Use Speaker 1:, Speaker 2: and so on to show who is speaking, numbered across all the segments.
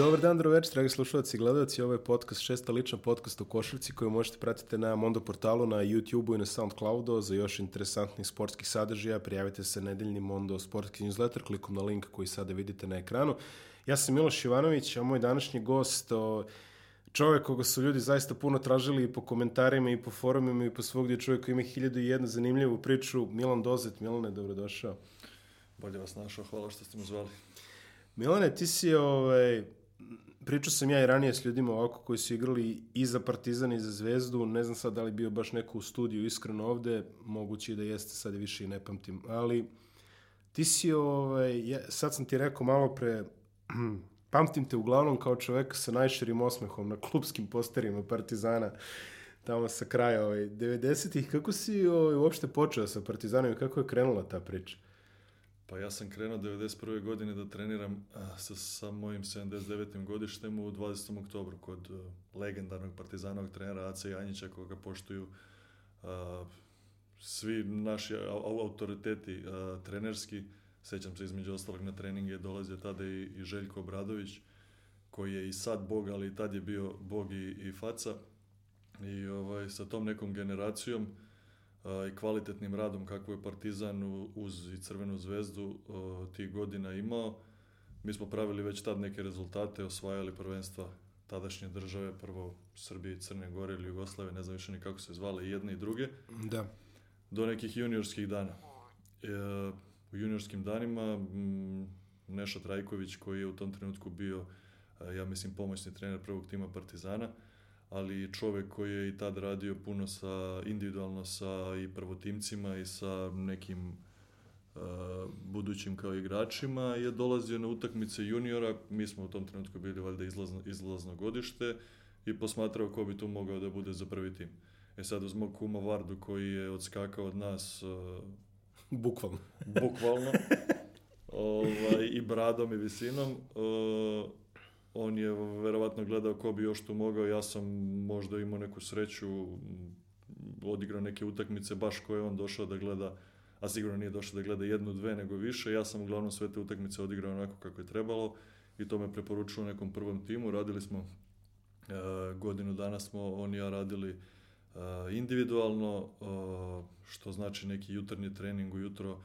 Speaker 1: Dobar dan, dobro večer, dragi slušalci i gledalci. Ovo je podcast, šesta lična podcast u košarci koju možete pratiti na Mondo portalu, na YouTube-u i na Soundcloudu. Za još interesantnih sportskih sadržaja prijavite se na nedeljni Mondo sportski newsletter klikom na link koji sada vidite na ekranu. Ja sam Miloš Ivanović, a moj današnji gost o čovek koga su ljudi zaista puno tražili i po komentarima i po forumima i po svogdje čovjek koji ima hiljadu i jednu zanimljivu priču, Milan Dozet. Milane, dobrodošao.
Speaker 2: Bolje vas našao, hvala što ste me zvali.
Speaker 1: Milane, ti si ovaj, pričao sam ja i ranije s ljudima ovako koji su igrali i za Partizan i za Zvezdu, ne znam sad da li bio baš neko u studiju iskreno ovde, moguće da jeste, sad više i ne pamtim, ali ti si, ovaj, ja, sad sam ti rekao malo pre, pamtim te uglavnom kao čoveka sa najširim osmehom na klubskim posterima Partizana, tamo sa kraja ovaj, 90-ih, kako si ovaj, uopšte počeo sa Partizanom i kako je krenula ta priča?
Speaker 2: Pa ja sam krenuo 91. godine da treniram eh, sa, sa mojim 79. godištem u 20. oktobru kod eh, legendarnog partizanovog trenera Ace Janjića koga poštuju a, eh, svi naši autoriteti a, trenerski. Sećam se između ostalog na treninge dolazio tada i, i Željko Obradović koji je i sad bog, ali i tad je bio bog i, i faca. I ovaj, sa tom nekom generacijom i kvalitetnim radom kako je Partizan uz i Crvenu zvezdu tih godina imao. Mi smo pravili već tad neke rezultate, osvajali prvenstva tadašnje države, prvo Srbije Crne Gore ili Jugoslave, ne znam više ni kako se zvale, i jedne i druge. Da. Do nekih juniorskih dana. E, u juniorskim danima m, Neša Trajković koji je u tom trenutku bio, e, ja mislim, pomoćni trener prvog tima Partizana, ali čovek koji je i tad radio puno sa, individualno sa i prvotimcima i sa nekim uh, budućim kao igračima je dolazio na utakmice juniora, mi smo u tom trenutku bili valjda izlazno, izlazno godište i posmatrao ko bi tu mogao da bude za prvi tim. E sad uz mog kuma Vardu koji je odskakao od nas
Speaker 1: uh, bukvalno.
Speaker 2: bukvalno. ovaj, I bradom i visinom. Uh, on je verovatno gledao ko bi još tu mogao, ja sam možda imao neku sreću, odigrao neke utakmice baš koje je on došao da gleda, a sigurno nije došao da gleda jednu, dve, nego više. Ja sam uglavnom sve te utakmice odigrao onako kako je trebalo i to me preporučilo nekom prvom timu. Radili smo, e, godinu dana smo on i ja radili e, individualno, e, što znači neki jutarnji trening ujutro,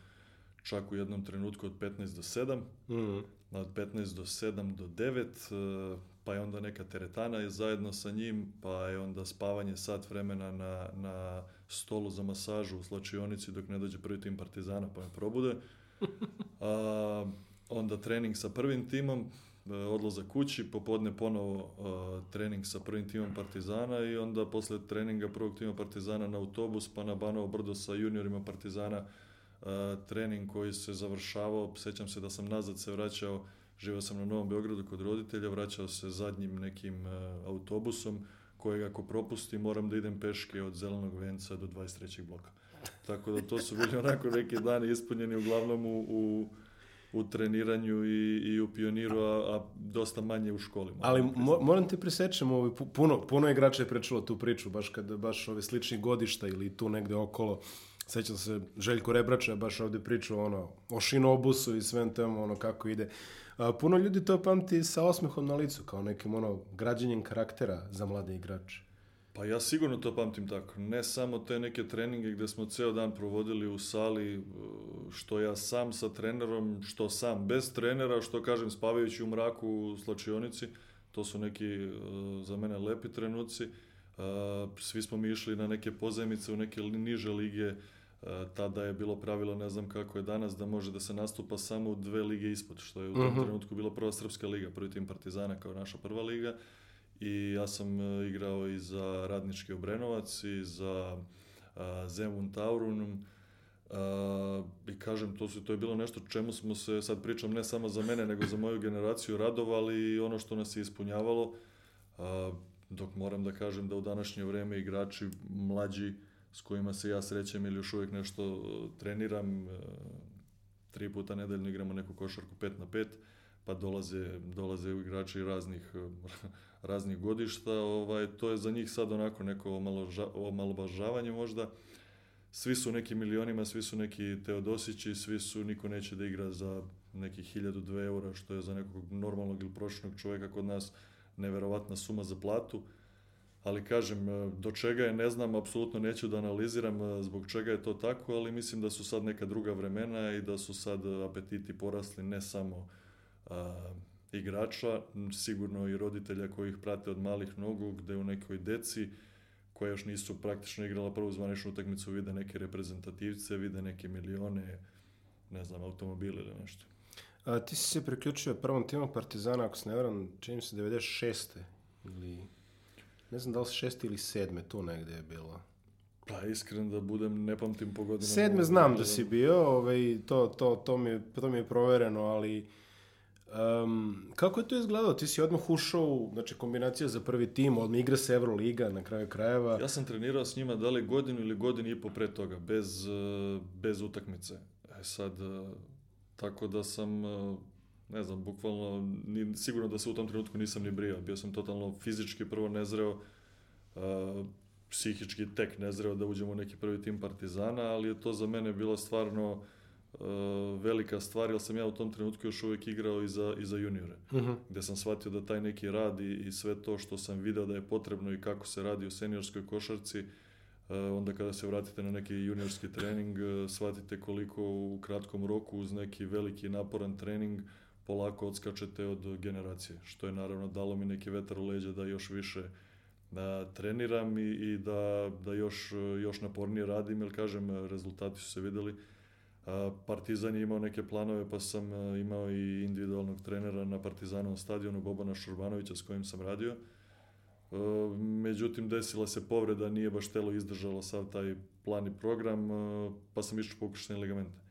Speaker 2: čak u jednom trenutku od 15 do 7. Mm -hmm od 15 do 7 do 9, e, pa je onda neka teretana je zajedno sa njim, pa je onda spavanje sat vremena na, na stolu za masažu u slačionici dok ne dođe prvi tim Partizana pa me probude. A, onda trening sa prvim timom, e, odlazak kući, popodne ponovo a, e, trening sa prvim timom Partizana i onda posle treninga prvog tima Partizana na autobus pa na Banovo brdo sa juniorima Partizana trening koji se završavao, sećam se da sam nazad se vraćao, živao sam na Novom Beogradu kod roditelja, vraćao se zadnjim nekim e, autobusom, kojeg ako propustim moram da idem peške od zelenog venca do 23. bloka. Tako da to su bili onako neki dani ispunjeni uglavnom u, u, u treniranju i, i u pioniru, a, a dosta manje u školi.
Speaker 1: Ali da mo, moram te presečem, ovaj, puno, puno igrača je prečulo tu priču, baš kad baš ove slični godišta ili tu negde okolo. Uh, Sećam se, Željko Rebrača baš ovde pričao ono, o šinobusu i svem temu, ono kako ide. A, puno ljudi to pamti sa osmehom na licu, kao nekim ono građenjem karaktera za mlade igrače.
Speaker 2: Pa ja sigurno to pamtim tako. Ne samo te neke treninge gde smo ceo dan provodili u sali, e, što ja sam sa trenerom, što sam bez trenera, što kažem spavajući u mraku u slačionici. To su neki e, za mene lepi trenuci. E, svi smo mi išli na neke pozajmice u neke niže lige, E, tada je bilo pravilo, ne znam kako je danas, da može da se nastupa samo u dve lige ispod, što je u tom uh mhm. -huh. trenutku bila prva Srpska liga, prvi tim Partizana kao naša prva liga. I ja sam e, igrao i za Radnički Obrenovac i za e, Zemun Taurunum, Uh, I kažem, to, su, to je bilo nešto čemu smo se, sad pričam ne samo za mene, nego za moju generaciju radovali i ono što nas je ispunjavalo. Uh, dok moram da kažem da u današnje vreme igrači mlađi uh, s kojima se ja srećem ili još uvijek nešto e, treniram, e, tri puta nedeljno igramo neku košarku 5 na 5, pa dolaze, dolaze igrači raznih, e, raznih godišta, ovaj, to je za njih sad onako neko omalovažavanje možda, svi su neki milionima, svi su neki Teodosići, svi su, niko neće da igra za neki 1000-2 eura, što je za nekog normalnog ili prošnog čoveka kod nas neverovatna suma za platu ali kažem, e, do čega je ne znam, apsolutno neću da analiziram e, zbog čega je to tako, ali mislim da su sad neka druga vremena i da su sad apetiti porasli ne samo a, igrača, sigurno i roditelja koji ih prate od malih nogu, gde u nekoj deci koja još nisu praktično igrala prvu zvaničnu utakmicu, vide neke reprezentativce, vide neke milione, ne znam, automobile ili nešto.
Speaker 1: A, ti si se priključio prvom timu Partizana, ako se ne varam, čini se 96. ili ne znam da li šeste ili sedme, tu negde je bilo.
Speaker 2: Pa iskreno da budem, ne pamtim po godinama.
Speaker 1: Sedme znam da si bio, ovaj, to, to, to, mi je, to mi je provereno, ali... Um, kako je to izgledalo? Ti si odmah ušao, znači kombinacija za prvi tim, odmah igra se Euroliga na kraju krajeva.
Speaker 2: Ja sam trenirao s njima da li godinu ili godinu i po pre toga, bez, eh, bez utakmice. E sad, eh, tako da sam eh, ne znam, bukvalno, ni, sigurno da se u tom trenutku nisam ni brio. Bio sam totalno fizički prvo nezreo, uh, psihički tek nezreo da uđem u neki prvi tim Partizana, ali je to za mene bila stvarno uh, velika stvar, jer sam ja u tom trenutku još uvijek igrao i za, i za juniore. Uh mhm. -huh. Gde sam shvatio da taj neki rad i, i sve to što sam video da je potrebno i kako se radi u seniorskoj košarci, onda kada se vratite na neki juniorski trening, shvatite koliko u kratkom roku uz neki veliki naporan trening uh, polako odskačete od generacije, što je naravno dalo mi neki vetar u leđa da još više da treniram i, i da, da još, još napornije radim, jer kažem, rezultati su se videli. Partizan je imao neke planove, pa sam e, imao i individualnog trenera na Partizanovom stadionu Bobana Šurbanovića s kojim sam radio. E, međutim, desila se povreda, nije baš telo izdržalo sav taj plan i program, e, pa sam išao pokušenje ligamente.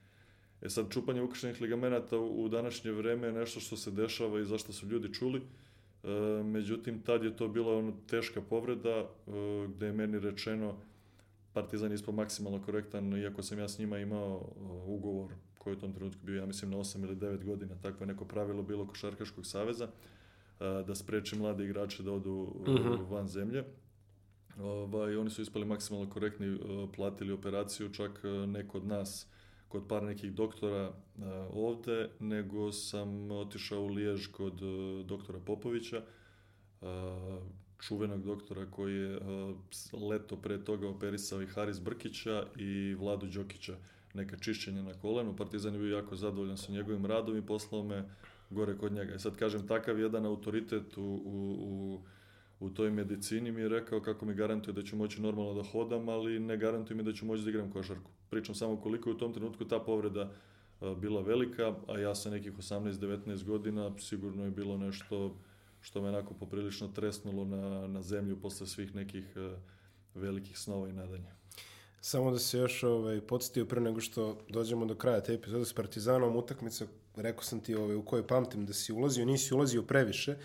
Speaker 2: E sad, čupanje ukršenih ligamenata u današnje vreme je nešto što se dešava i zašto su ljudi čuli. E, međutim, tad je to bila ono teška povreda e, gde je meni rečeno Partizan ispo maksimalno korektan, iako sam ja s njima imao e, ugovor koji je u tom trenutku bio, ja mislim, na 8 ili 9 godina. Takvo je neko pravilo bilo Košarkaškog saveza e, da spreči mlade igrače da odu uh e, mhm. -huh. van zemlje. Ovaj, oni su ispali maksimalno korektni, platili operaciju, čak neko od nas uh, kod par nekih doktora e, ovde, nego sam otišao u Lijež kod e, doktora Popovića, uh, čuvenog doktora koji je leto pre toga operisao i Haris Brkića i Vladu Đokića neka čišćenja na kolenu. Partizan je bio jako zadovoljan sa njegovim radom i poslao me gore kod njega. I sad kažem, takav jedan autoritet u, u, u, u toj medicini mi je rekao kako mi garantuje da ću moći normalno da hodam, ali ne garantuje mi da ću moći da igram košarku pričam samo koliko je u tom trenutku ta povreda uh, bila velika, a ja sa nekih 18-19 godina sigurno je bilo nešto što me onako poprilično tresnulo na, na zemlju posle svih nekih uh, velikih snova i nadanja.
Speaker 1: Samo da se još ovaj, podsjetio pre nego što dođemo do kraja te epizode s Partizanom, utakmica, rekao sam ti ovaj, u kojoj pamtim da si ulazio, nisi ulazio previše,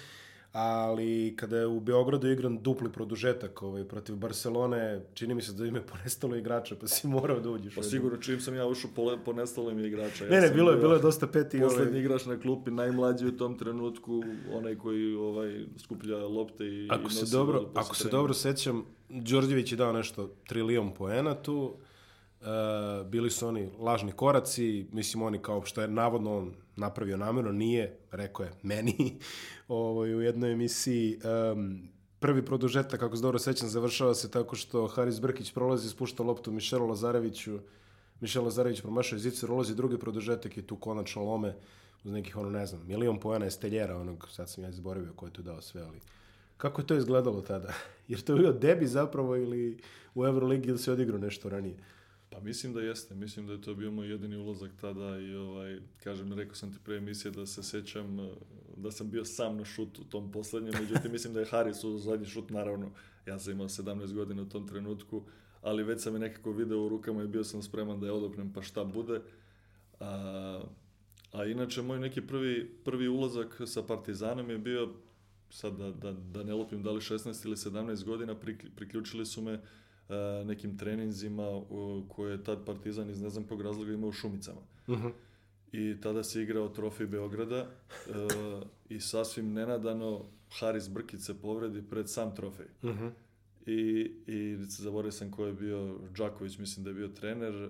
Speaker 1: ali kada je u Beogradu igran dupli produžetak ovaj, protiv Barcelone, čini mi se da im je ponestalo igrača, pa si morao da uđeš.
Speaker 2: Pa sigurno, čim sam ja ušao, pole, ponestalo im
Speaker 1: je
Speaker 2: igrača. Ja
Speaker 1: ne, ne, bilo je, bilo je dosta peti.
Speaker 2: Ovaj, poslednji ovaj... igrač na klupi, najmlađi u tom trenutku, onaj koji ovaj, skuplja lopte i, ako i
Speaker 1: nosi se dobro, Ako se dobro sećam, Đorđević je dao nešto trilion poena tu, Uh, bili su oni lažni koraci, mislim oni kao što je navodno on napravio namerno, nije, rekao je meni ovaj, u jednoj emisiji. Um, prvi produžetak, kako se dobro sećam, završava se tako što Haris Brkić prolazi i spušta loptu Mišelu Lazareviću. Mišel Lazarević promašuje zicer, prolazi drugi produžetak i tu konačno lome uz nekih, ono, ne znam, milion pojena esteljera, onog, sad sam ja izboravio ko je tu dao sve, ali... Kako je to izgledalo tada? Jer to je bio debi zapravo ili u Euroligi ili se odigrao nešto ranije?
Speaker 2: Pa mislim da jeste, mislim da je to bio moj jedini ulazak tada i ovaj, kažem, rekao sam ti pre emisije da se sećam eh, da sam bio sam na šut u tom poslednjem, međutim mislim da je Haris u zadnji šut, naravno, ja sam imao 17 godina u tom trenutku, ali već sam je nekako video u rukama i bio sam spreman da je odopnem pa šta bude. A, a inače moj neki prvi, prvi ulazak sa Partizanom je bio, sad da, da, da ne lupim da li 16 ili 17 godina, priključili su me E, nekim treninzima e, koje je tad Partizan iz ne znam kog razloga imao u Šumicama. Uh mhm. -huh. I tada se igrao trofej Beograda e, i sasvim nenadano Haris Brkić se povredi pred sam trofej. Uh mhm. -huh. I, i zaboravio sam ko je bio, Đaković mislim da je bio trener,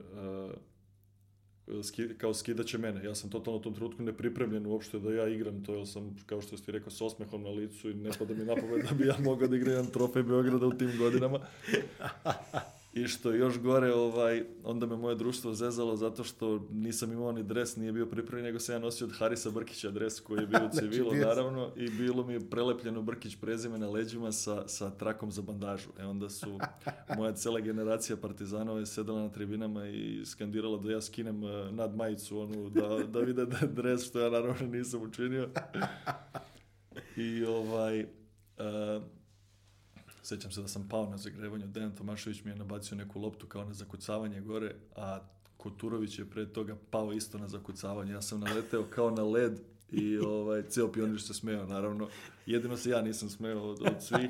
Speaker 2: ski, kao skidaće mene. Ja sam totalno u tom trenutku nepripremljen uopšte da ja igram to, jer sam, kao što ste rekao, s osmehom na licu i ne pada mi napogled da bi ja mogao da igram jedan trofej Beograda u tim godinama. I što još gore, ovaj, onda me moje društvo zezalo zato što nisam imao ni dres, nije bio pripremljen, nego sam ja nosio od Harisa Brkića dres koji je bio u civilu, znači, naravno, i bilo mi je prelepljeno Brkić prezime na leđima sa, sa trakom za bandažu. E onda su moja cela generacija partizanova je sedala na tribinama i skandirala da ja skinem e, nad majicu onu, da, da vide da dres, što ja naravno nisam učinio. I ovaj... Uh, Sećam se da sam pao na zagrevanju, Dejan Tomašović mi je nabacio neku loptu kao na zakucavanje gore, a Koturović je pre toga pao isto na zakucavanje. Ja sam naleteo kao na led i ovaj, ceo pionir se smeo, naravno. Jedino se ja nisam smeo od, od svih.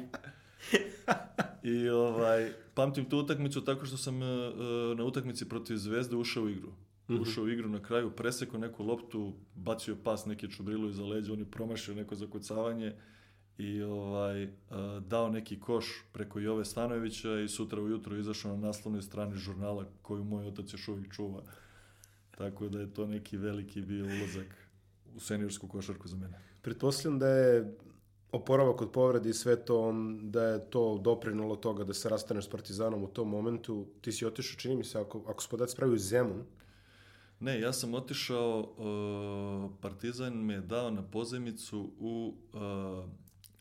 Speaker 2: I ovaj, pamtim tu utakmicu tako što sam uh, na utakmici protiv Zvezde ušao u igru. Mhm. Ušao u igru na kraju, presekao neku loptu, bacio pas neke čubrilu iza leđa, on je promašio neko zakucavanje i ovaj, dao neki koš preko Jove Stanojevića i sutra ujutro izašao na naslovnoj strani žurnala koju moj otac još uvijek čuva. Tako da je to neki veliki bio ulazak u seniorsku košarku za mene.
Speaker 1: Pretpostavljam da je oporavak od povrede i sve to, da je to doprinulo toga da se rastaneš s Partizanom u tom momentu. Ti si otišao, čini mi se, ako, ako se podac pravi u Zemun.
Speaker 2: Ne, ja sam otišao, e, Partizan me je dao na pozemicu u e,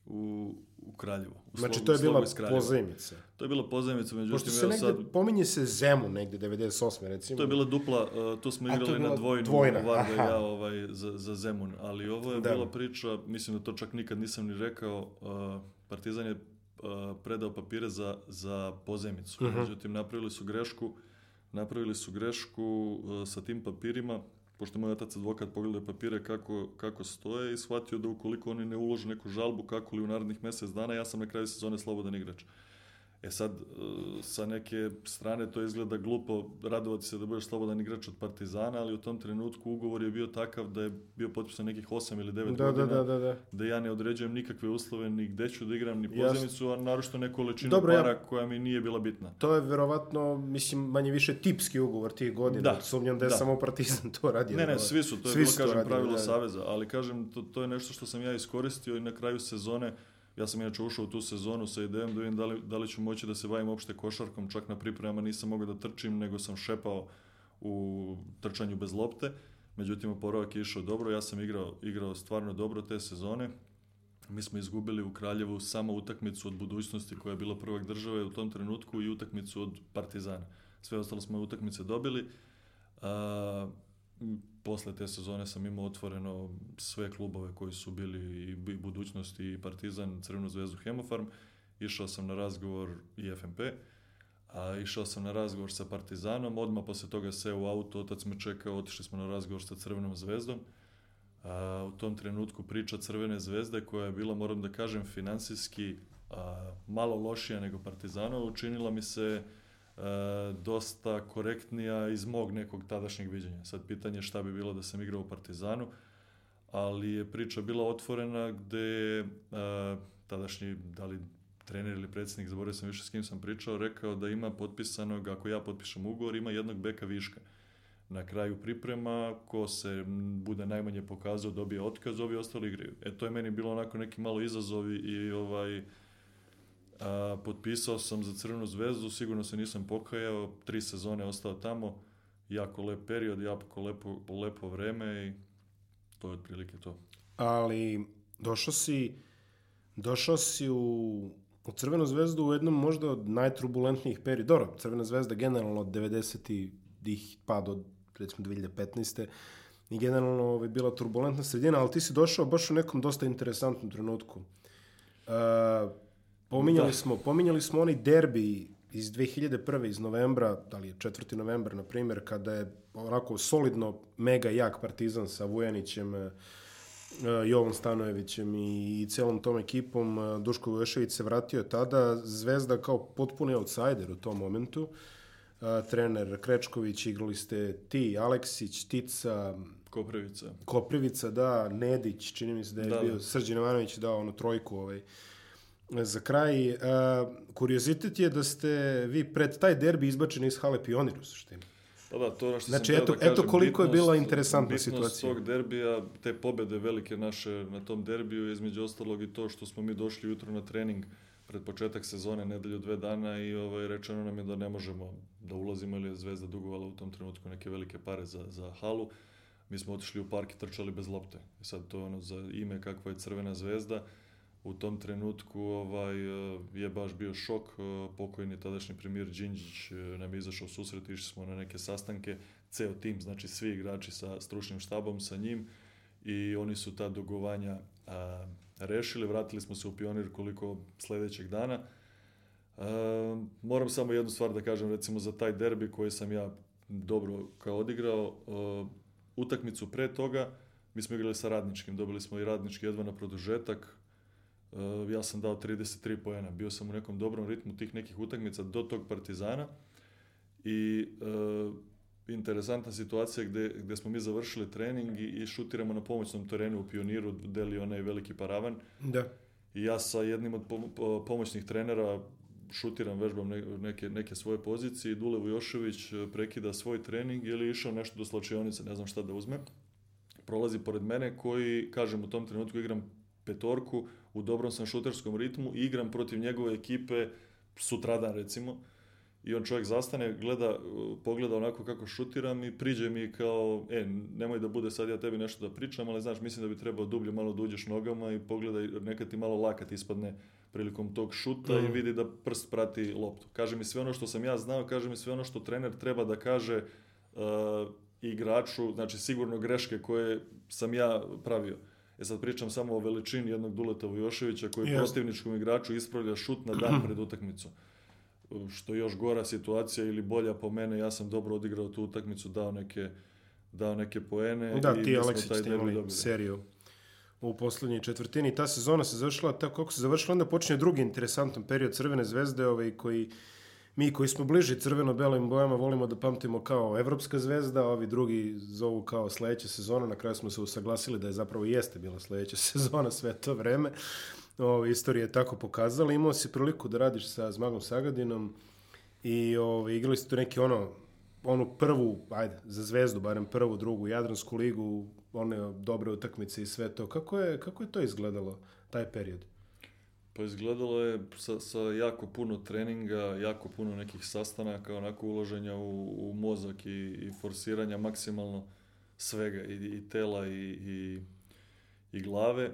Speaker 2: u, u Kraljevo. U
Speaker 1: znači, to je bila pozajmica.
Speaker 2: To je bila pozajmica,
Speaker 1: međutim... Pošto se negde, sad, pominje se Zemu negde, 98. recimo.
Speaker 2: To je bila dupla, uh, e, tu smo igrali na dvojnu, dvojna. Varga ja ovaj, za, za Zemun, ali ovo je da. bila priča, mislim da to čak nikad nisam ni rekao, uh, Partizan je uh, predao papire za, za pozajmicu. Uh mhm. -huh. Međutim, napravili su grešku, napravili su grešku uh, sa tim papirima, pošto moj otac advokat pogledao papire kako, kako stoje i shvatio da ukoliko oni ne ulože neku žalbu, kako li u narednih mesec dana, ja sam na kraju sezone slobodan igrač. Uh, E sad, e, sa neke strane to izgleda glupo radovati se da budeš slobodan igrač od Partizana, ali u tom trenutku ugovor je bio takav da je bio potpisan nekih 8 ili 9
Speaker 1: da,
Speaker 2: da, godina.
Speaker 1: Da, da, da,
Speaker 2: da. ja ne određujem nikakve uslove, ni gde ću da igram, ni pozemicu, a narošto neku količinu Dobro, para ja, koja mi nije bila bitna.
Speaker 1: To je verovatno, mislim, manje više tipski ugovor tih godina. Da, Sumnjam da je da. samo Partizan to radio.
Speaker 2: Ne, ne, da. svi su, to je bilo, kažem, radili, pravilo da, da, Saveza, ali kažem, to, to je nešto što sam ja iskoristio i na kraju sezone Ja sam inače ušao u tu sezonu sa idejom da vidim da li, da li ću moći da se bavim opšte košarkom, čak na pripremama nisam mogao da trčim, nego sam šepao u trčanju bez lopte. Međutim, oporavak je išao dobro, ja sam igrao, igrao stvarno dobro te sezone. Mi smo izgubili u Kraljevu samo utakmicu od budućnosti koja je bila prvak države u tom trenutku i utakmicu od Partizana. Sve ostalo smo utakmice dobili. Uh, posle te sezone sam imao otvoreno sve klubove koji su bili i budućnosti i Partizan, Crvenu zvezdu, Hemofarm. Išao sam na razgovor i FMP, a išao sam na razgovor sa Partizanom, odmah posle toga se u auto, otac me čekao, otišli smo na razgovor sa Crvenom zvezdom. A, u tom trenutku priča Crvene zvezde koja je bila, moram da kažem, finansijski a, malo lošija nego Partizanova, učinila mi se E, dosta korektnija iz mog nekog tadašnjeg viđenja. Sad pitanje šta bi bilo da sam igrao u Partizanu, ali je priča bila otvorena gde je tadašnji, da li trener ili predsednik, zaboravio sam više s kim sam pričao, rekao da ima potpisanog, ako ja potpišem ugovor, ima jednog beka viška. Na kraju priprema, ko se bude najmanje pokazao, dobije otkaz, ovi ostali igraju. E, to je meni bilo onako neki malo izazovi i ovaj, uh, A, potpisao sam za Crvenu zvezdu, sigurno se nisam pokajao, tri sezone ostao tamo, jako lep period, jako lepo, lepo vreme i to je otprilike to.
Speaker 1: Ali došao si, došao si u, u Crvenu zvezdu u jednom možda od najturbulentnijih perioda. Dobro, Crvena zvezda generalno od 90-ih pa do recimo 2015 i generalno ovaj, bila turbulentna sredina, ali ti si došao baš u nekom dosta interesantnom trenutku. Uh, Pominjali, da. smo, pominjali smo onaj derbi iz 2001. iz novembra, da li je 4. novembar, na primjer, kada je onako solidno mega jak partizan sa Vujanićem, e, Jovan Stanojevićem i, i celom tom ekipom. E, Duško Vuješević se vratio tada. Zvezda kao potpuni outsider u tom momentu. E, trener Krečković, igrali ste ti, Aleksić, Tica,
Speaker 2: Koprivica.
Speaker 1: Koprivica, da, Nedić, čini mi se da je da, bio, da. Srđan Ivanović dao onu trojku ovaj, za kraj, uh, kuriozitet je da ste vi pred taj derbi izbačeni iz hale Pionir u suštini.
Speaker 2: Pa da, to ono što znači,
Speaker 1: sam eto,
Speaker 2: da kažem,
Speaker 1: eto koliko
Speaker 2: bitnost,
Speaker 1: je bila interesantna bitnost situacija. Bitnost
Speaker 2: tog derbija, te pobede velike naše na tom derbiju je između ostalog i to što smo mi došli jutro na trening pred početak sezone, nedelju dve dana i ovaj, rečeno nam je da ne možemo da ulazimo ili je Zvezda dugovala u tom trenutku neke velike pare za, za halu. Mi smo otišli u park i trčali bez lopte. I sad to ono za ime kakva je Crvena zvezda u tom trenutku ovaj, eh, je baš bio šok. Eh, pokojni tadašnji premijer Đinđić eh, nam je izašao susret, išli smo na neke sastanke, ceo tim, znači svi igrači sa stručnim štabom, sa njim i oni su ta dugovanja a, rešili, vratili smo se u pionir koliko sledećeg dana. A, moram samo jednu stvar da kažem, recimo za taj derbi koji sam ja dobro kao odigrao, a, utakmicu pre toga, mi smo igrali sa radničkim, dobili smo i radnički jedva na produžetak, Uh, ja sam dao 33 poena. Bio sam u nekom dobrom ritmu tih nekih utakmica do tog Partizana i uh, interesantna situacija gde, gde smo mi završili trening i, i šutiramo na pomoćnom terenu u Pioniru, deli onaj veliki paravan. Da. I ja sa jednim od pomoćnih trenera šutiram, vežbam neke, neke svoje pozicije i Dule Vujošević uh, prekida svoj trening ili je išao nešto do slačionice, ne znam šta da uzme. Prolazi pored mene koji, kažem, u tom trenutku igram petorku, u dobrom sam šuterskom ritmu i igram protiv njegove ekipe sutradan recimo i on čovjek zastane, gleda, e, pogleda onako kako šutiram i priđe mi kao, e, nemoj da bude sad ja tebi nešto da pričam, ali znaš, mislim da bi trebao dublje malo da uđeš nogama i pogledaj, neka ti malo lakat ispadne prilikom tog šuta mm. i vidi da prst prati loptu. Kaže mi sve ono što sam ja znao, kaže mi sve ono što trener treba da kaže uh, igraču, znači sigurno greške koje sam ja pravio. E sad pričam samo o veličini jednog Duleta Vujoševića koji yes. protivničkom igraču ispravlja šut na dan pred utakmicu. E, što je još gora situacija ili bolja po mene, ja sam dobro odigrao tu utakmicu, dao neke, dao neke poene. Da, i
Speaker 1: da ti Aleksić ste imali seriju u poslednjoj četvrtini. Ta sezona se završila, tako kako se završila, onda počinje drugi interesantan period Crvene zvezde ovaj, koji mi koji smo bliži crveno-belim bojama volimo da pamtimo kao evropska zvezda, a ovi drugi zovu kao sledeća sezona, na kraju smo se usaglasili da je zapravo jeste bila sledeća sezona sve to vreme. O, istorija je tako pokazala. Imao si priliku da radiš sa Zmagom Sagadinom i o, igrali ste tu neke ono onu prvu, ajde, za zvezdu, barem prvu, drugu, Jadransku ligu, one dobre utakmice i sve to. Kako je, kako je to izgledalo, taj period?
Speaker 2: Pa izgledalo je sa, sa jako puno treninga, jako puno nekih sastanaka, onako uloženja u, u mozak i, i forsiranja maksimalno svega, i, i tela i, i, i glave. E,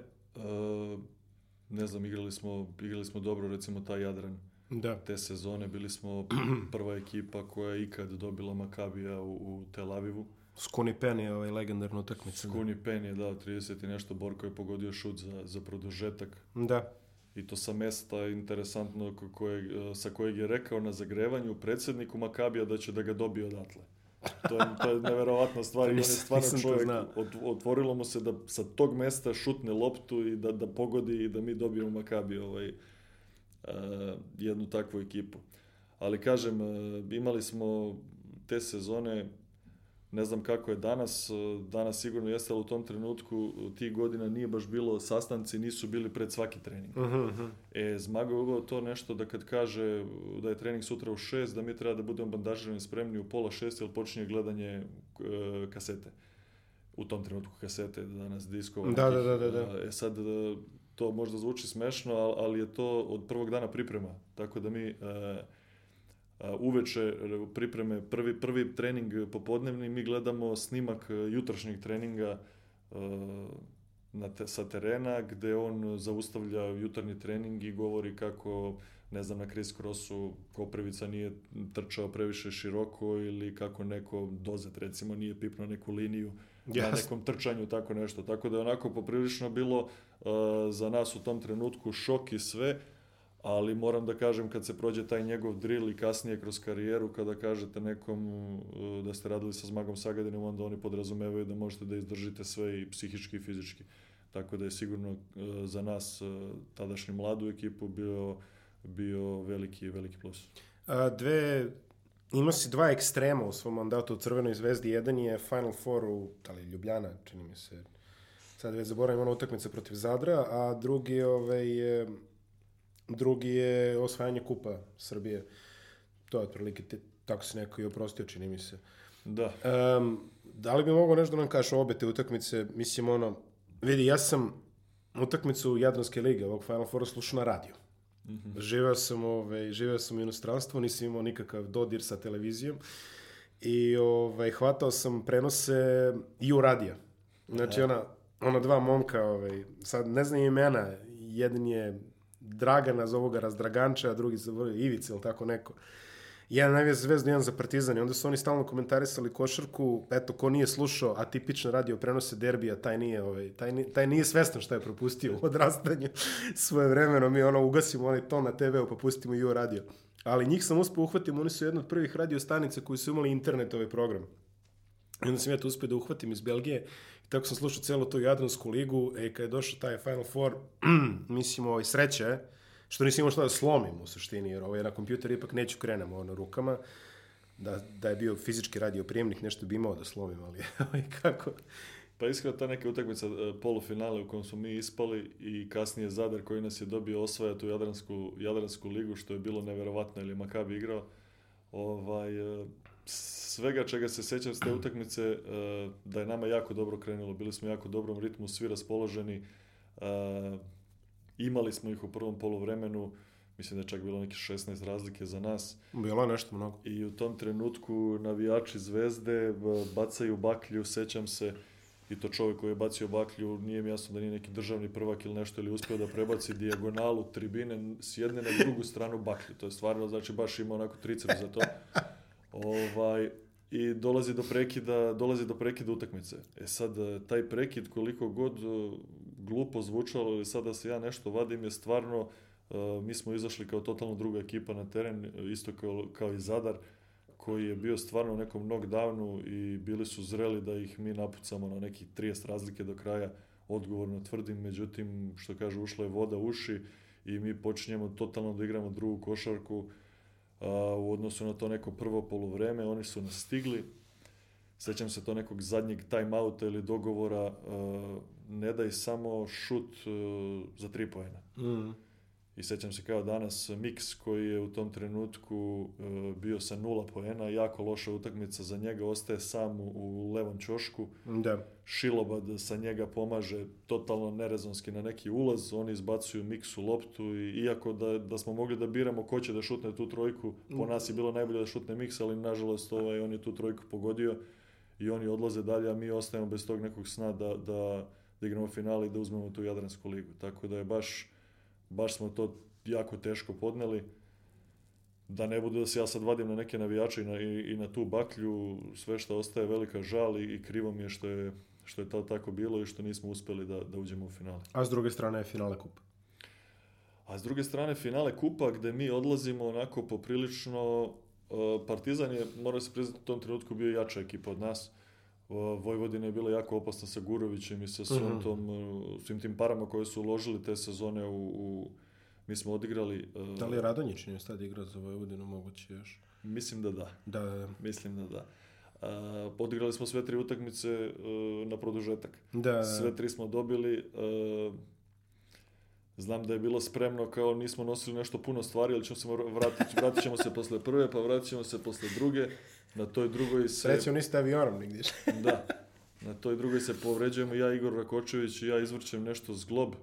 Speaker 2: ne znam, igrali smo, igrali smo dobro, recimo taj Jadran.
Speaker 1: Da.
Speaker 2: Te sezone bili smo prva ekipa koja je ikad dobila Makabija u, u Tel Avivu.
Speaker 1: Skuni Pen je ovaj legendarna utakmica. Da.
Speaker 2: Skuni Pen je, dao 30 i nešto, Borko je pogodio šut za, za produžetak. Da i to sa mesta interesantno koje, e, sa kojeg je rekao na zagrevanju predsedniku Makabija da će da ga dobije odatle. To je, to je neverovatna stvar i on je stvarno čovjek, otvorilo mu se da sa tog mesta šutne loptu i da, da pogodi i da mi dobijemo Makabi ovaj, uh, jednu takvu ekipu. Ali kažem, e, imali smo te sezone ne znam kako je danas, e, danas sigurno jeste, ali u tom trenutku e, tih godina nije baš bilo, sastanci nisu bili pred svaki trening. Uh mhm, -huh. Mhm. E, Zmago je uveo to nešto da kad kaže da je trening sutra u šest, da mi treba da budemo bandažirani spremni u pola šest, jer počinje gledanje e, kasete. U tom trenutku kasete, danas diskova.
Speaker 1: Da, da, da, da, da.
Speaker 2: E sad, e, to možda zvuči smešno, ali je to od prvog dana priprema. Tako da mi... E, uveče e, pripreme prvi, prvi trening popodnevni, mi gledamo snimak e, jutrašnjeg treninga e, na te, sa terena gde on zaustavlja jutarnji trening i govori kako ne znam na Chris Crossu Koprivica nije trčao previše široko ili kako neko dozet recimo nije pipno neku liniju yes. na nekom trčanju tako nešto tako da je onako poprilično bilo uh, za nas u tom trenutku šok i sve uh, ali moram da kažem kad se prođe taj njegov drill i kasnije kroz karijeru kada kažete nekom e, da ste radili sa Zmagom Sagadinom onda oni podrazumevaju da možete da izdržite sve i psihički i fizički tako da je sigurno e, za nas e, tadašnju mladu ekipu bio bio veliki veliki plus.
Speaker 1: A, dve ima si dva ekstrema u svom mandatu u Crvenoj zvezdi. Jedan je Final Four u ali da Ljubljana, čini mi se. Sad već zaboravim ona utakmica protiv Zadra, a drugi ovaj je drugi je osvajanje kupa Srbije. To je otprilike, te, tako se neko i oprostio, čini mi se.
Speaker 2: Da. Um,
Speaker 1: da li bi mogao nešto da nam kažeš obe te utakmice? Mislim, ono, vidi, ja sam utakmicu Jadranske lige, ovog Final Foura, slušao na radiju. Mm -hmm. Živeo sam, ove, živeo sam u inostranstvu, nisam imao nikakav dodir sa televizijom i ove, hvatao sam prenose i u radija. Znači, da. ona, ona dva momka, ove, sad ne znam imena, jedan je Dragana, za ovoga Razdraganča, a drugi za Ivice ili tako neko. Jedan navija za Zvezdu, jedan za Partizan i onda su oni stalno komentarisali košarku, eto, ko nije slušao atipično radio prenose derbija, taj nije, ovaj, taj, nije, taj nije svestan šta je propustio u odrastanju svoje vremeno, mi ono ugasimo onaj ton na TV-u pa pustimo i radio. Ali njih sam uspeo uhvatim, oni su jedna od prvih radio stanica koji su imali internetove ovaj program. I onda sam ja to uspeo da uhvatim iz Belgije I tako sam slušao celo tu Jadransku ligu i e, kad je došao taj Final Four, mislim, ovaj, sreće, što nisam imao šta da slomim u suštini, jer ovaj, na kompjuter ipak neću krenem ono, rukama. Da, da je bio fizički radioprijemnik, nešto bi imao da slomim, ali ovaj, kako,
Speaker 2: Pa iskreno ta neka utakmica e, polufinale u kom smo mi ispali i kasnije Zadar koji nas je dobio osvaja tu Jadransku, Jadransku ligu što je bilo neverovatno ili Makabi igrao. Ovaj, e, svega čega se sećam s te utakmice, eh, da je nama jako dobro krenulo, bili smo jako dobrom ritmu, svi raspoloženi, eh, imali smo ih u prvom poluvremenu, mislim da je čak bilo neke 16 razlike za nas.
Speaker 1: Bilo je nešto mnogo.
Speaker 2: I u tom trenutku navijači zvezde eh, bacaju baklju, sećam se, i to čovek koji je bacio baklju, nije mi jasno da nije neki državni prvak ili nešto, ili uspeo da prebaci dijagonalu tribine s jedne na drugu stranu baklju. To je stvarno, znači, baš ima onako tricep za to. Ovaj, i dolazi do prekida, dolazi do prekida utakmice. E sad, e, taj prekid koliko god e, glupo zvučalo ili sada da se ja nešto vadim je stvarno, e, mi smo izašli kao totalno druga ekipa na teren, isto kao, kao i Zadar, koji je bio stvarno u nekom knockdownu i bili su zreli da ih mi napucamo na neki 30 razlike do kraja, odgovorno tvrdim, međutim, što kaže, ušla je voda u uši i mi počinjemo totalno da igramo drugu košarku, uh, a, u odnosu na to neko prvo poluvreme, oni su nas stigli, sećam se to nekog zadnjeg timeouta ili dogovora, a, ne daj samo šut a, e, za tri pojena. Mm. I sećam se kao danas Mix koji je u tom trenutku e, bio sa nula poena, jako loša utakmica za njega, ostaje sam u levom čošku. Da. Šilobad sa njega pomaže totalno nerezonski na neki ulaz, oni izbacuju Mixu loptu i iako da, da smo mogli da biramo ko će da šutne tu trojku, po mm. nas je bilo najbolje da šutne Mix, ali nažalost ovaj, on je tu trojku pogodio i oni odlaze dalje, a mi ostajemo bez tog nekog sna da, da, da igramo finale i da uzmemo tu Jadransku ligu. Tako da je baš baš smo to jako teško podneli. Da ne bude da se ja sad vadim na neke navijače i na, i, i na tu baklju, sve što ostaje velika žal i, i krivo mi je što je što je to tako bilo i što nismo uspeli da, da uđemo u finale.
Speaker 1: A s druge strane je finale kupa.
Speaker 2: A s druge strane finale kupa gde mi odlazimo onako poprilično e, Partizan je, mora se priznati, u tom trenutku bio jača ekipa od nas. Uh, Vojvodina je bila jako opasna sa Gurovićem i sa svim, mhm. tom, e, svim tim parama koje su uložili te sezone u, u mi smo odigrali...
Speaker 1: Uh, da li Radonjić nije sad igrao za Vojvodinu moguće još?
Speaker 2: Mislim da da.
Speaker 1: Da, da, da.
Speaker 2: Mislim da da. Uh, odigrali smo sve tri utakmice uh, na produžetak.
Speaker 1: Da, da, da.
Speaker 2: Sve tri smo dobili. Uh, Znam da je bilo spremno kao nismo nosili nešto puno stvari, ali ćemo se vratiti, vratit ćemo se posle prve, pa vratit ćemo se posle druge. Na toj drugoj se... Srećom niste
Speaker 1: avionom nigdje.
Speaker 2: da. Na toj drugoj se povređujemo, ja Igor Rakočević i ja izvrćem nešto zglob.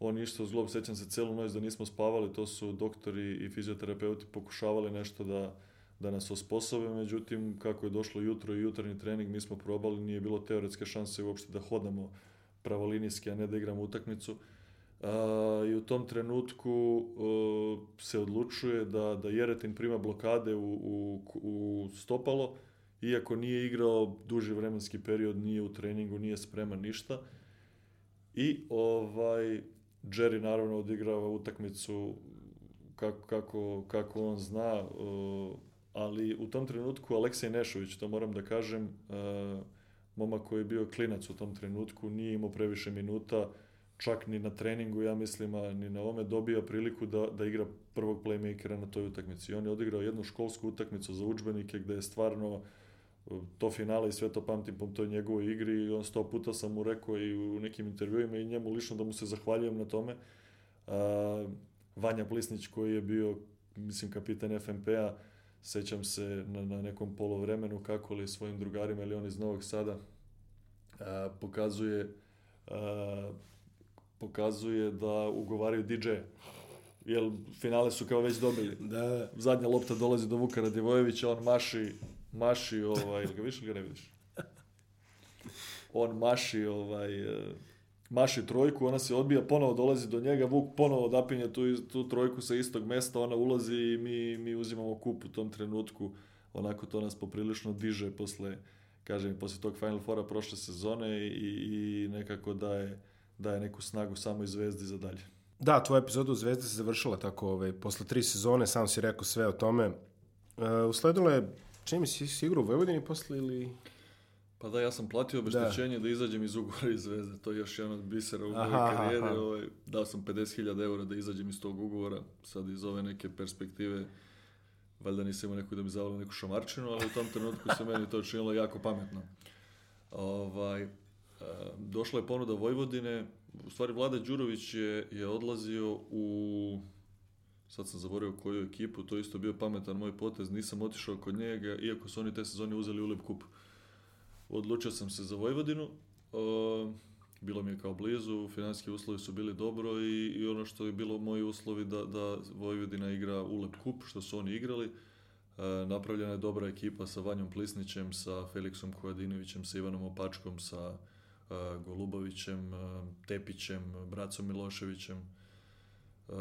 Speaker 2: On isto zglob, sećam se celu noć da nismo spavali, to su doktori i fizioterapeuti pokušavali nešto da, da nas osposobe, međutim kako je došlo jutro i jutarnji trening mi smo probali, nije bilo teoretske šanse uopšte da hodamo pravolinijski, a ne da igramo utakmicu a, i u tom trenutku a, e, se odlučuje da, da Jeretin prima blokade u, u, u stopalo, iako nije igrao duži vremenski period, nije u treningu, nije spreman ništa. I ovaj, Jerry naravno odigrava utakmicu kako, kako, kako on zna, uh, ali u tom trenutku Aleksej Nešović, to moram da kažem, uh, momak koji je bio klinac u tom trenutku, nije imao previše minuta, čak ni na treningu, ja mislim, a ni na ovome, dobija priliku da, da igra prvog playmakera na toj utakmici. I on je odigrao jednu školsku utakmicu za učbenike gde je stvarno e, to finale i sve to pamtim po toj njegovoj igri i on sto puta sam mu rekao i u nekim intervjuima i njemu lično da mu se zahvaljujem na tome. A, Vanja Plisnić koji je bio, mislim, kapitan fmp a sećam se na, na nekom polovremenu kako li svojim drugarima ili on iz Novog Sada a, pokazuje a, pokazuje da ugovaraju DJ-a jer finale su kao već dobili.
Speaker 1: Da. da.
Speaker 2: Zadnja lopta dolazi do Vuka Radivojevića, on maši, maši ovaj, ili ga vidiš ili ga ne vidiš? On maši ovaj, eh, maši trojku, ona se odbija, ponovo dolazi do njega, Vuk ponovo odapinje tu, tu trojku sa istog mesta, ona ulazi i mi, mi uzimamo kup u tom trenutku. Onako to nas poprilično diže posle, kažem, posle tog Final Fora prošle sezone i, i nekako da je daje neku snagu samo iz Zvezdi za dalje.
Speaker 1: Da, tvoja epizoda u Zvezdi se završila tako, ovaj, posle tri sezone, sam si rekao sve o tome. E, usledilo je, čini si, si igrao u Vojvodini posle ili...
Speaker 2: Pa da, ja sam platio da. obeštećenje da. da izađem iz ugovora iz Zvezde. To je još jedan od bisera u mojoj karijeri. Ovaj, dao sam 50.000 eura da izađem iz tog ugovora. Sad iz ove neke perspektive valjda nisam imao neku da mi zavala neku šamarčinu, ali u tom trenutku se meni to činilo jako pametno. Ovaj, došla je ponuda Vojvodine, u stvari Vlada Đurović je, je odlazio u sad sam zaboravio koju ekipu, to isto bio pametan moj potez, nisam otišao kod njega, iako su oni te sezone uzeli ulep kup. Odlučio sam se za Vojvodinu, bilo mi je kao blizu, financijski uslovi su bili dobro i, i ono što je bilo moji uslovi da, da Vojvodina igra ulep kup, što su oni igrali, e, napravljena je dobra ekipa sa Vanjom Plisnićem, sa Felixom Kojadinovićem, sa Ivanom Opačkom, sa E, Golubovićem, e, Tepićem, Bracom Miloševićem, e,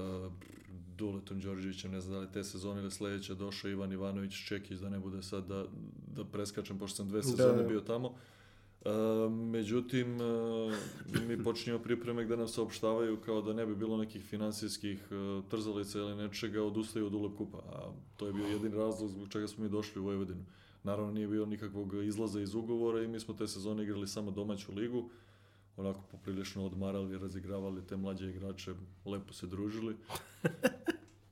Speaker 2: Duletom Đorđevićem, ne znam da li te sezone ili sledeće, došao Ivan Ivanović Čekić, da ne bude sad da, da preskačem, pošto sam dve da, sezone da. bio tamo. Uh, međutim, mi počinjemo pripreme gde nam saopštavaju kao da ne bi bilo nekih finansijskih trzalica ili nečega, odustaju od Ulep Kupa. A to je bio jedin razlog zbog čega smo mi došli u Vojvodinu. Naravno nije bilo nikakvog izlaza iz ugovora i mi smo te sezone igrali samo domaću ligu, onako poprilično odmarali, razigravali te mlađe igrače, lepo se družili.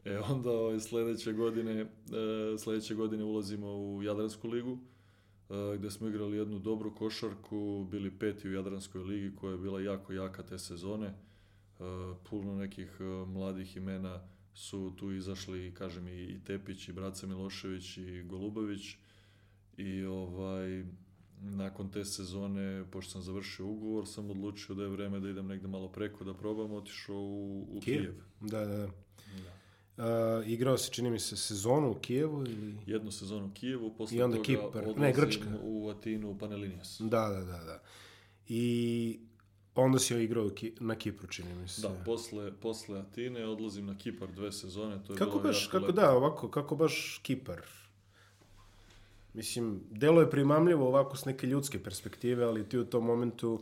Speaker 2: E onda ovaj, sledeće godine e, sledeće godine ulazimo u Jadransku ligu e, gde smo igrali jednu dobru košarku, bili peti u Jadranskoj ligi koja je bila jako jaka te sezone. E, puno nekih mladih imena su tu izašli, kažem i, Tepić i Braca Milošević i Golubović i ovaj, nakon te sezone, pošto sam završio ugovor, sam odlučio da je vreme da idem negde malo preko, da probam, otišao u, u Kijev. Kijev.
Speaker 1: Da, da, da. da. Uh, igrao se, čini mi se, sezonu u Kijevu ili...
Speaker 2: Jednu sezonu u Kijevu,
Speaker 1: posle I onda toga Kipar.
Speaker 2: ne, Grčka. u Atinu, u
Speaker 1: Panelinias. Da, da, da, da. I onda si igrao na Kipru, čini mi se.
Speaker 2: Da, posle, posle Atine odlazim na Kipar dve sezone.
Speaker 1: To je kako baš, kako lepo. da, ovako, kako baš Kipar? Mislim, delo je primamljivo ovako s neke ljudske perspektive, ali ti u tom momentu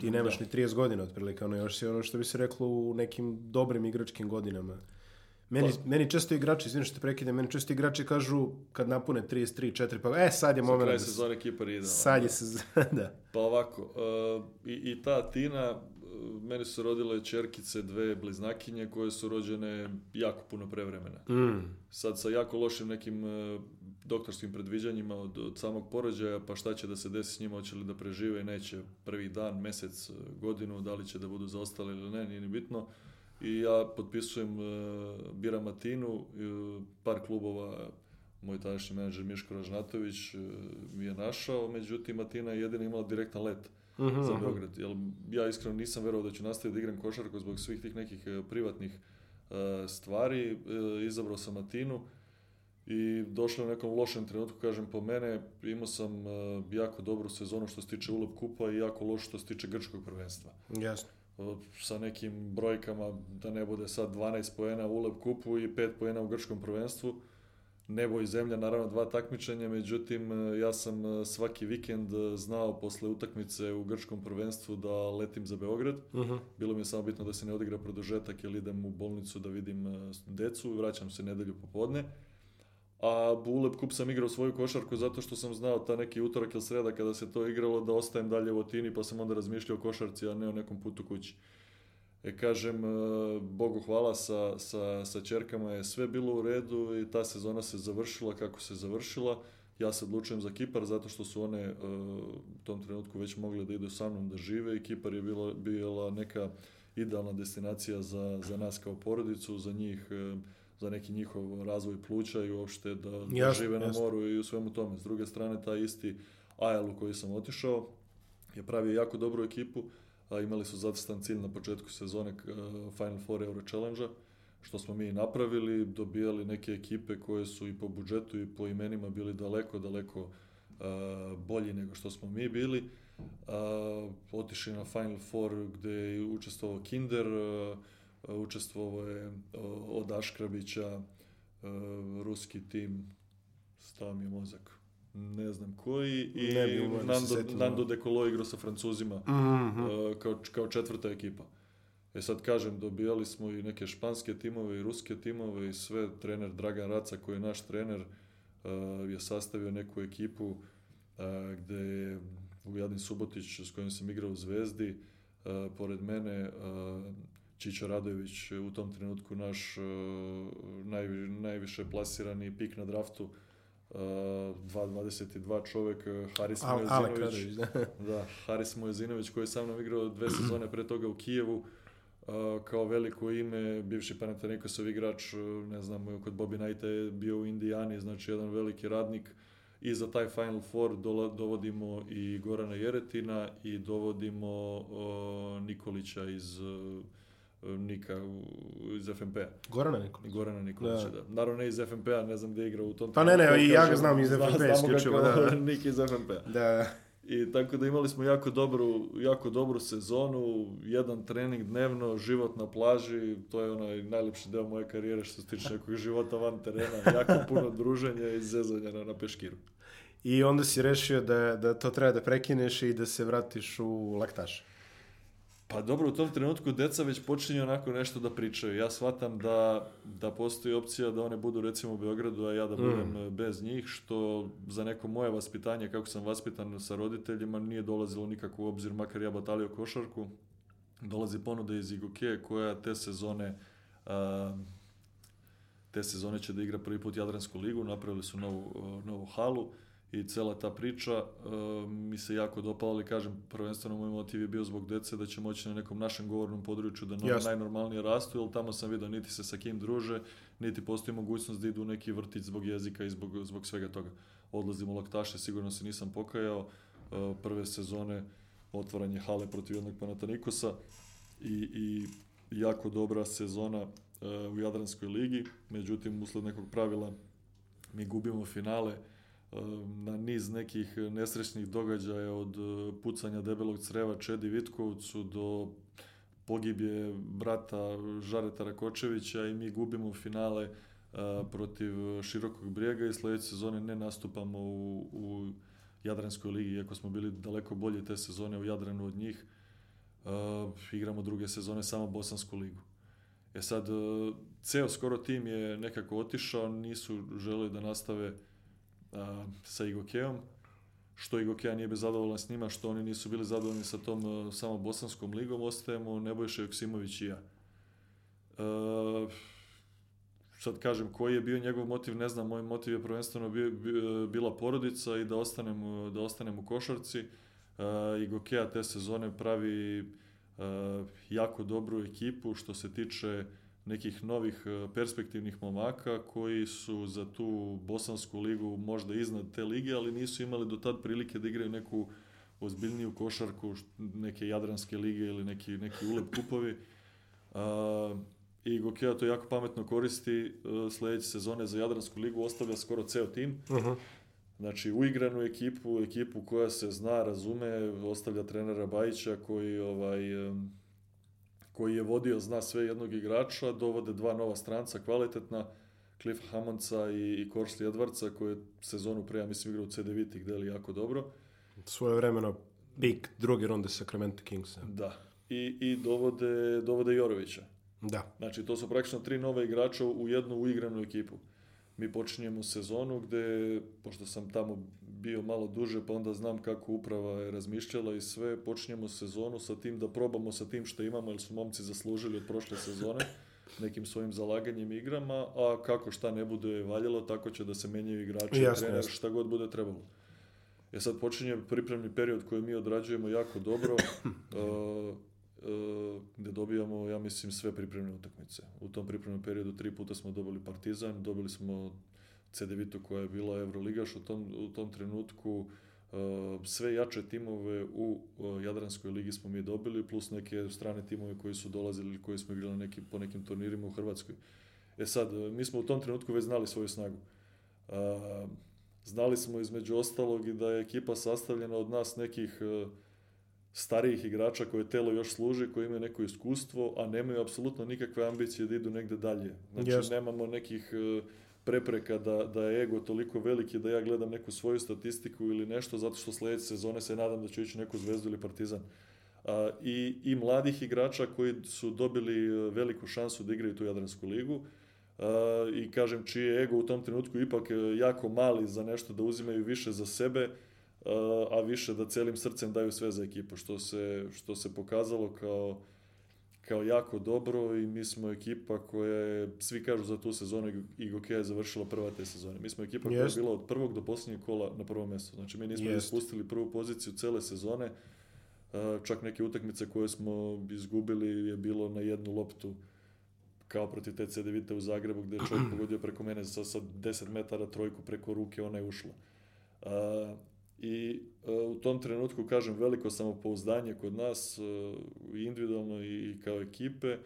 Speaker 1: ti nemaš da. ni 30 godina otprilike, ono još si ono što bi se reklo u nekim dobrim igračkim godinama. Meni, pa. meni često igrači, izvinu što te prekidem, meni često igrači kažu kad napune 33, 4, pa e sad je moment. Za
Speaker 2: kraj da sezone Kipar ide.
Speaker 1: Sad je se, da.
Speaker 2: Pa ovako, uh, i, i ta Tina, e, meni su rodile čerkice, dve bliznakinje koje su rođene jako puno prevremena. Mm. Sad sa jako lošim nekim uh, doktorskim predviđanjima od, od samog porođaja, pa šta će da se desi s njima, hoće li da prežive i neće prvi dan, mesec, e, godinu, da li će da budu zaostali ili ne, nije ni bitno. I ja potpisujem, e, Biramatinu, Atinu, e, par klubova, moj tadašnji menadžer Miško Ražnatović mi je našao, međutim Atina je jedina imala direktan let mm za mhm. Beograd. Jer ja iskreno nisam verovao da ću nastaviti da igram košarku zbog svih tih nekih privatnih stvari. Izabrao sam Atinu, i došli u nekom lošem trenutku, kažem, po mene imao sam uh, jako dobru sezonu što se tiče ulep kupa i jako lošu što se tiče grčkog prvenstva.
Speaker 1: Jasno.
Speaker 2: Uh, sa nekim brojkama, da ne bude sad 12 poena u ulep kupu i 5 poena u grčkom prvenstvu. Nebo i zemlja, naravno dva takmičenja, međutim e, ja sam e, svaki vikend znao posle utakmice u grčkom prvenstvu da letim za Beograd. Uh mhm. -huh. Bilo mi je samo bitno da se ne odigra produžetak ili idem u bolnicu da vidim decu, vraćam se nedelju popodne a Bulep Kup sam igrao svoju košarku zato što sam znao ta neki utorak ili sreda kada se to igralo da ostajem dalje u Otini pa sam onda razmišljao o košarci, a ne o nekom putu kući. E, kažem, e, Bogu hvala, sa, sa, sa čerkama je sve bilo u redu i ta sezona se završila kako se završila. Ja se odlučujem za Kipar zato što su one e, u tom trenutku već mogle da idu sa mnom da žive i Kipar je bila, bila neka idealna destinacija za, za nas kao porodicu, za njih e, za neki njihov razvoj pluća i uopšte da yes, da žive na yes. moru i u svemu tome. S druge strane, taj isti AL u koji sam otišao je pravio jako dobru ekipu, a imali su zacrtan cilj na početku sezone e, Final Four Euro Challenge-a, što smo mi napravili, dobijali neke ekipe koje su i po budžetu i po imenima bili daleko, daleko e, bolji nego što smo mi bili. E, otišli na Final Four gde je učestvovao Kinder, uh, E, učestvovao je e, od Aškrabića e, ruski tim stao mi mozak ne znam koji i Nando, Nando da. Dekolo Colo igrao sa Francuzima mm -hmm. kao, kao četvrta ekipa. E sad kažem, dobijali smo i neke španske timove i ruske timove i sve. Trener Dragan Raca koji je naš trener je sastavio neku ekipu gde je Vujadin Subotić s kojim sam igrao u Zvezdi pored mene Čičo Radojević e, u tom trenutku naš e, naj, najviše plasirani pik na draftu, Uh, e, 22 čovek, Haris Al, Mojezinović, da. da, Haris Mojezinović koji je sa mnom igrao dve sezone pre toga u Kijevu, kao veliko ime, bivši Panathinaikosov igrač, ne znam, kod Bobby Knighta je bio u Indijani, znači jedan veliki radnik, i za taj Final Four dovodimo i Gorana Jeretina i dovodimo uh, Nikolića iz uh, Nika iz fmp a
Speaker 1: Gorana Nikolića.
Speaker 2: Gorana Nikolića, da. da. Naravno ne iz fmp a ne znam gdje igra u tom.
Speaker 1: Pa ne, ne, i ja ga znam iz fmp a p-a isključivo. Da, da.
Speaker 2: Nik iz fmp a Da. I tako da imali smo jako dobru, jako dobru sezonu, jedan trening dnevno, život na plaži, to je onaj najlepši deo moje karijere što se tiče nekog života van terena, jako puno druženja i zezanja na, na peškiru.
Speaker 1: I onda si rešio da, da to treba da prekineš i da se vratiš u laktaš.
Speaker 2: Pa dobro, u tom trenutku deca već počinju onako nešto da pričaju. Ja shvatam da, da postoji opcija da one budu recimo u Beogradu, a ja da budem mm. bez njih, što za neko moje vaspitanje, kako sam vaspitan sa roditeljima, nije dolazilo nikako u obzir, makar ja batalio košarku. Dolazi ponuda iz Igoke koja te sezone... A, te sezone će da igra prvi put Jadransku ligu, napravili su novu, novu halu i cela ta priča uh, mi se jako dopala, ali kažem, prvenstveno moj motiv je bio zbog dece da će moći na nekom našem govornom području da Jasne. najnormalnije rastu, jer tamo sam vidio niti se sa kim druže, niti postoji mogućnost da idu u neki vrtić zbog jezika i zbog, zbog svega toga. Odlazim u laktaše, sigurno se nisam pokajao, uh, prve sezone otvaranje hale protiv jednog Panatanikosa i, i jako dobra sezona uh, u Jadranskoj ligi, međutim usled nekog pravila mi gubimo finale, na niz nekih nesrećnih događaja od e, pucanja debelog creva Čedi Vitkovcu do pogibje brata Žareta Tarakočevića i mi gubimo finale e, protiv Širokog brijega i sledeće sezone ne nastupamo u, u Jadranskoj ligi, iako smo bili daleko bolji te sezone u Jadranu od njih. E, igramo druge sezone samo Bosansku ligu. E sad, ceo skoro tim je nekako otišao, nisu želeli da nastave uh, a, sa Igokeom, što Igokea nije bez zadovoljan s njima, što oni nisu bili zadovoljni sa tom a, samo bosanskom ligom, ostajemo Nebojša Joksimović i ja. A, sad kažem koji je bio njegov motiv, ne znam, moj motiv je prvenstveno bio, bila porodica i da ostanem, da ostanem u košarci. E, Igokea te sezone pravi e, jako dobru ekipu što se tiče nekih novih e, perspektivnih momaka koji su za tu bosansku ligu možda iznad te lige, ali nisu imali do tad prilike da igraju neku ozbiljniju košarku, neke jadranske lige ili neki, neki ulep kupovi. Uh, I Gokea to jako pametno koristi e, sledeće sezone za Jadransku ligu, ostavlja skoro ceo tim. Uh mhm. -huh. Znači, uigranu ekipu, ekipu koja se zna, razume, ostavlja trenera Bajića koji ovaj, um, koji je vodio zna sve jednog igrača, dovode dva nova stranca kvalitetna, Cliff Hammondsa i, i Korsley Edwardsa koji je sezonu pre, ja mislim, igrao u CD Viti gde je jako dobro.
Speaker 1: Svoje vremeno pik druge runde Sacramento Kingsa.
Speaker 2: Da. I, i dovode, dovode Jorovića. Da. Znači, to su praktično tri nove igrača u jednu uigranu ekipu mi počinjemo sezonu gde, pošto sam tamo bio malo duže, pa onda znam kako uprava je razmišljala i sve, počinjemo sezonu sa tim da probamo sa tim što imamo, jer su momci zaslužili od prošle sezone nekim svojim zalaganjem igrama, a kako šta ne bude valjalo, tako će da se menjaju igrači, jasne, trener, jasne. šta god bude trebalo. E sad počinje pripremni period koji mi odrađujemo jako dobro. uh, E, gde dobijamo, ja mislim, sve pripremne utakmice. U tom pripremnom periodu tri puta smo dobili Partizan, dobili smo CDVito koja je bila Euroligaš u tom, u tom trenutku e, sve jače timove u e, Jadranskoj ligi smo mi dobili, plus neke strane timove koji su dolazili ili koji smo igrali na neki, po nekim turnirima u Hrvatskoj. E sad, mi smo u tom trenutku već znali svoju snagu. Znali smo između ostalog i da je ekipa sastavljena od nas nekih starijih igrača koje telo još služi, koji imaju neko iskustvo, a nemaju apsolutno nikakve ambicije da idu negde dalje. Znači, yes. nemamo nekih e, prepreka da, da je ego toliko veliki da ja gledam neku svoju statistiku ili nešto, zato što sledeće sezone se nadam da ću ići neku zvezdu ili partizan. A, i, I mladih igrača koji su dobili e, veliku šansu da igraju tu Jadransku ligu, Uh, i kažem čiji ego u tom trenutku ipak e, jako mali za nešto da uzimaju više za sebe a više da celim srcem daju sve za ekipu, što se, što se pokazalo kao, kao jako dobro i mi smo ekipa koja je, svi kažu za tu sezonu i Gokeja je završila prva te sezone. Mi smo ekipa koja je bila od prvog do posljednjeg kola na prvom mjesto. Znači mi nismo ispustili prvu poziciju cele sezone, čak neke utakmice koje smo izgubili je bilo na jednu loptu kao protiv TC Devita u Zagrebu gde je čovjek pogodio preko mene sa, sa 10 metara trojku preko ruke, ona je ušla i e, u tom trenutku, kažem, veliko samopouzdanje kod nas, e, individualno i kao ekipe. E,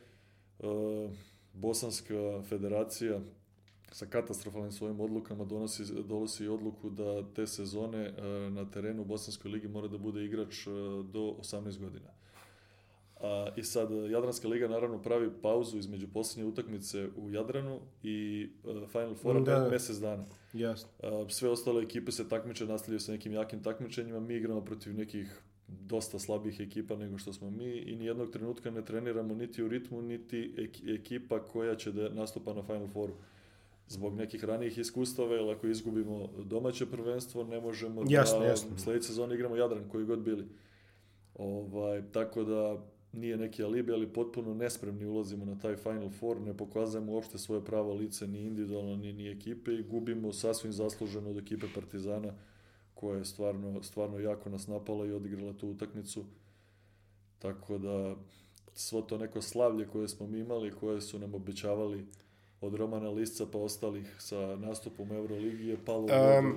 Speaker 2: Bosanska federacija sa katastrofalnim svojim odlukama donosi, donosi odluku da te sezone na terenu Bosanskoj ligi mora da bude igrač do 18 godina. A, I sad, e, Jadranska liga naravno pravi pauzu između posljednje utakmice u Jadranu i uh, Final Four mm, da. da. mesec dana. Jasno. Uh, sve ostale ekipe se takmiče, nastavljaju sa nekim jakim takmičenjima, mi igramo protiv nekih dosta slabih ekipa nego što smo mi i nijednog trenutka ne treniramo niti u ritmu, niti ekipa koja će da nastupa na Final Fouru zbog nekih ranijih iskustava, jer ako izgubimo domaće prvenstvo, ne možemo jasne, da jasne. sledeće sezone igramo Jadran, koji god bili. Ovaj, tako da nije neki alibi, ali potpuno nespremni ulazimo na taj Final Four, ne pokazujemo uopšte svoje pravo lice ni individualno, ni, ni ekipe i gubimo sasvim zasluženo od ekipe Partizana koja je stvarno, stvarno jako nas napala i odigrala tu utakmicu. Tako da svo to neko slavlje koje smo mi imali, koje su nam obećavali od Romana Lisca pa ostalih sa nastupom Euroligi je palo um,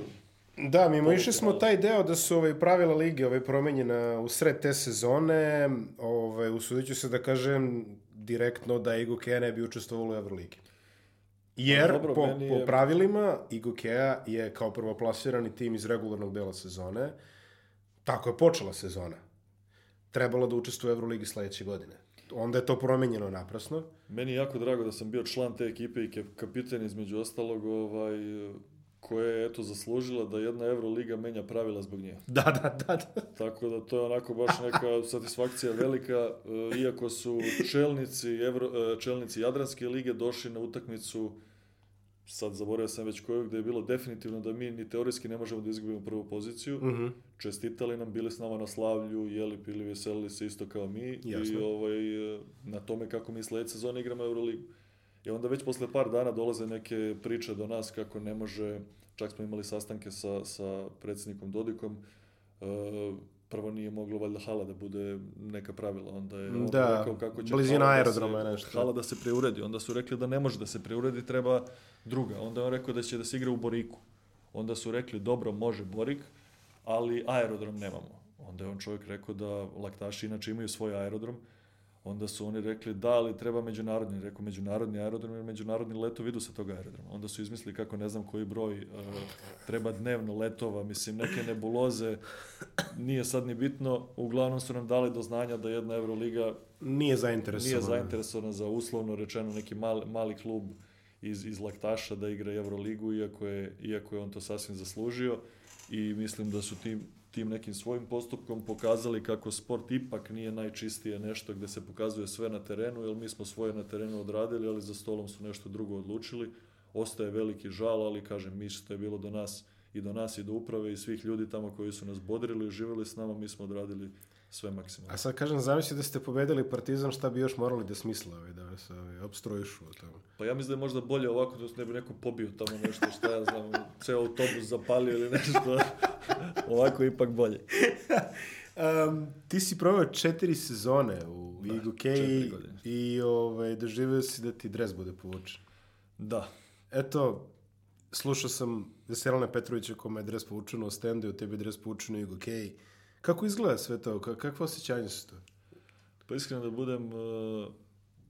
Speaker 1: Da, mimo išli smo taj deo da su ovaj, pravila lige ovaj, promenjena u sred te sezone. Ovaj, usudit ću se da kažem direktno da Igo Kea ne bi učestvovalo u Euroligi. Jer dobro, po, je... po pravilima Igo Kea je kao prvoplasirani tim iz regularnog dela sezone. Tako je počela sezona. Trebalo da učestvuje u Euroligi sledeće godine onda je to promenjeno naprasno.
Speaker 2: Meni je jako drago da sam bio član te ekipe i kapiten između ostalog ovaj, koja je eto zaslužila da jedna Euroliga menja pravila zbog nje.
Speaker 1: Da, da, da, da.
Speaker 2: Tako da to je onako baš neka satisfakcija velika, e, iako su čelnici, Evro, e, čelnici Jadranske lige došli na utakmicu sad zaboravio sam već kojeg, da je bilo definitivno da mi ni teorijski ne možemo da izgubimo prvu poziciju. Mm -hmm. Čestitali nam, bili s nama na slavlju, jeli, pili, veselili se isto kao mi. Jasne. I ovaj, e, na tome kako mi sledeće sezone igramo Euroligu. I onda već posle par dana dolaze neke priče do nas kako ne može, čak smo imali sastanke sa, sa predsednikom Dodikom, e, prvo nije moglo valjda hala da bude neka pravila, onda je on da, rekao kako će blizina aerodroma da se, nešto. hala da se preuredi, onda su rekli da ne može da se preuredi, treba druga, onda je on rekao da će da se igra u Boriku, onda su rekli dobro može Borik, ali aerodrom nemamo. Onda je on čovjek rekao da laktaši inače imaju svoj aerodrom, Onda su oni rekli da, ali treba međunarodni. Rekao međunarodni aerodrom jer međunarodni letovi idu sa tog aerodroma. Onda su izmislili kako ne znam koji broj uh, treba dnevno letova, mislim neke nebuloze, nije sad ni bitno. Uglavnom su nam dali do znanja da jedna Euroliga nije
Speaker 1: zainteresovana,
Speaker 2: nije zainteresovana za uslovno rečeno neki mali, mali klub iz, iz Laktaša da igra Euroligu, iako je, iako je on to sasvim zaslužio. I mislim da su tim, tim nekim svojim postupkom pokazali kako sport ipak nije najčistije nešto gde se pokazuje sve na terenu, jer mi smo svoje na terenu odradili, ali za stolom su nešto drugo odlučili. Ostaje veliki žal, ali kažem, mi što je bilo do nas i do nas i do uprave i svih ljudi tamo koji su nas bodrili i živjeli s nama, mi smo odradili sve maksimalno.
Speaker 1: A sad kažem, zamisli da ste pobedili Partizan, šta bi još morali da smisle ovaj, da se ovaj, obstrojišu o tome?
Speaker 2: Pa ja mislim da je možda bolje ovako, da ne bi neko pobio tamo nešto, što ja znam, ceo autobus zapalio ili nešto. ovako ipak bolje. Um,
Speaker 1: ti si proveo četiri sezone u da, Igu Keji i ovaj, doživio si da ti dres bude povučen. Da. Eto, slušao sam Veselana Petrovića kome je dres povučeno u standu i u tebi je dres povučeno u Igu Keji. Kako izgleda sve to? Kakva osjećanja su to?
Speaker 2: Pa iskreno da budem, uh,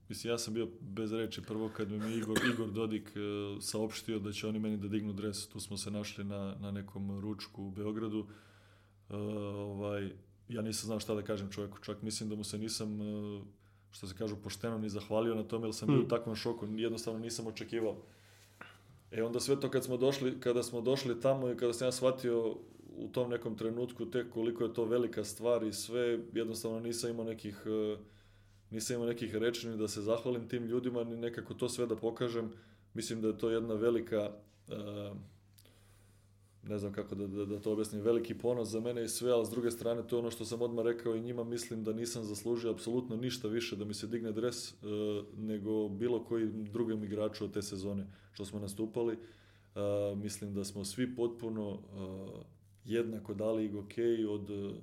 Speaker 2: mislim, ja sam bio bez reči prvo kad mi Igor, Igor Dodik uh, saopštio da će oni meni da dignu dres. Tu smo se našli na, na nekom ručku u Beogradu. Uh, ovaj, ja nisam znao šta da kažem čovjeku. Čak mislim da mu se nisam, što se kažu, pošteno ni zahvalio na tome, jer sam bio mm. u hmm. takvom šoku. Jednostavno nisam očekivao. E onda sve to kad smo došli, kada smo došli tamo i kada sam ja shvatio u tom nekom trenutku tek koliko je to velika stvar i sve, jednostavno nisam imao nekih, e, nisam imao nekih reči ni da se zahvalim tim ljudima, ni nekako to sve da pokažem. Mislim da je to jedna velika, e, ne znam kako da, da, da to objasnim, veliki ponos za mene i sve, ali s druge strane to je ono što sam odmah rekao i njima, mislim da nisam zaslužio apsolutno ništa više da mi se digne dres e, nego bilo koji drugim igraču od te sezone što smo nastupali. Uh, mislim da smo svi potpuno uh, jednako dali i od e,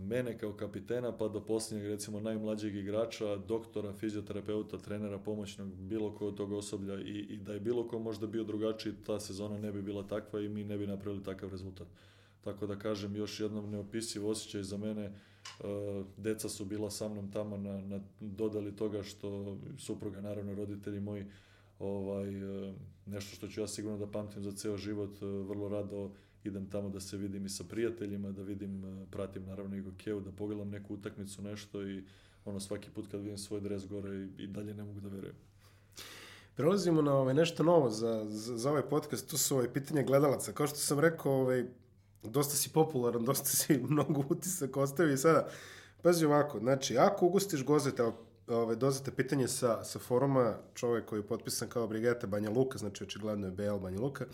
Speaker 2: mene kao kapitena pa do posljednjeg recimo najmlađeg igrača, doktora, fizioterapeuta, trenera, pomoćnog, bilo ko od tog osoblja i, i da je bilo ko možda bio drugačiji, ta sezona ne bi bila takva i mi ne bi napravili takav rezultat. Tako da kažem, još jednom neopisiv osjećaj za mene, e, deca su bila sa mnom tamo na, na dodali toga što supruga, naravno roditelji moji, ovaj, e, nešto što ću ja sigurno da pamtim za ceo život, vrlo rado idem tamo da se vidim i sa prijateljima, da vidim, e, pratim naravno i gokeu, da pogledam neku utakmicu, nešto i ono svaki put kad vidim svoj dres gore i, i dalje ne mogu da verujem.
Speaker 1: Prelazimo na ovaj, nešto novo za, za, za ovaj podcast, to su ovaj, pitanje gledalaca. Kao što sam rekao, ovaj, dosta si popularan, dosta si mnogo utisak ostavio i sada, pazi ovako, znači, ako ugostiš gozeta, ovaj, dozete pitanje sa, sa foruma, čovek koji je potpisan kao Brigeta Banja Luka, znači očigledno je BL Banja Luka,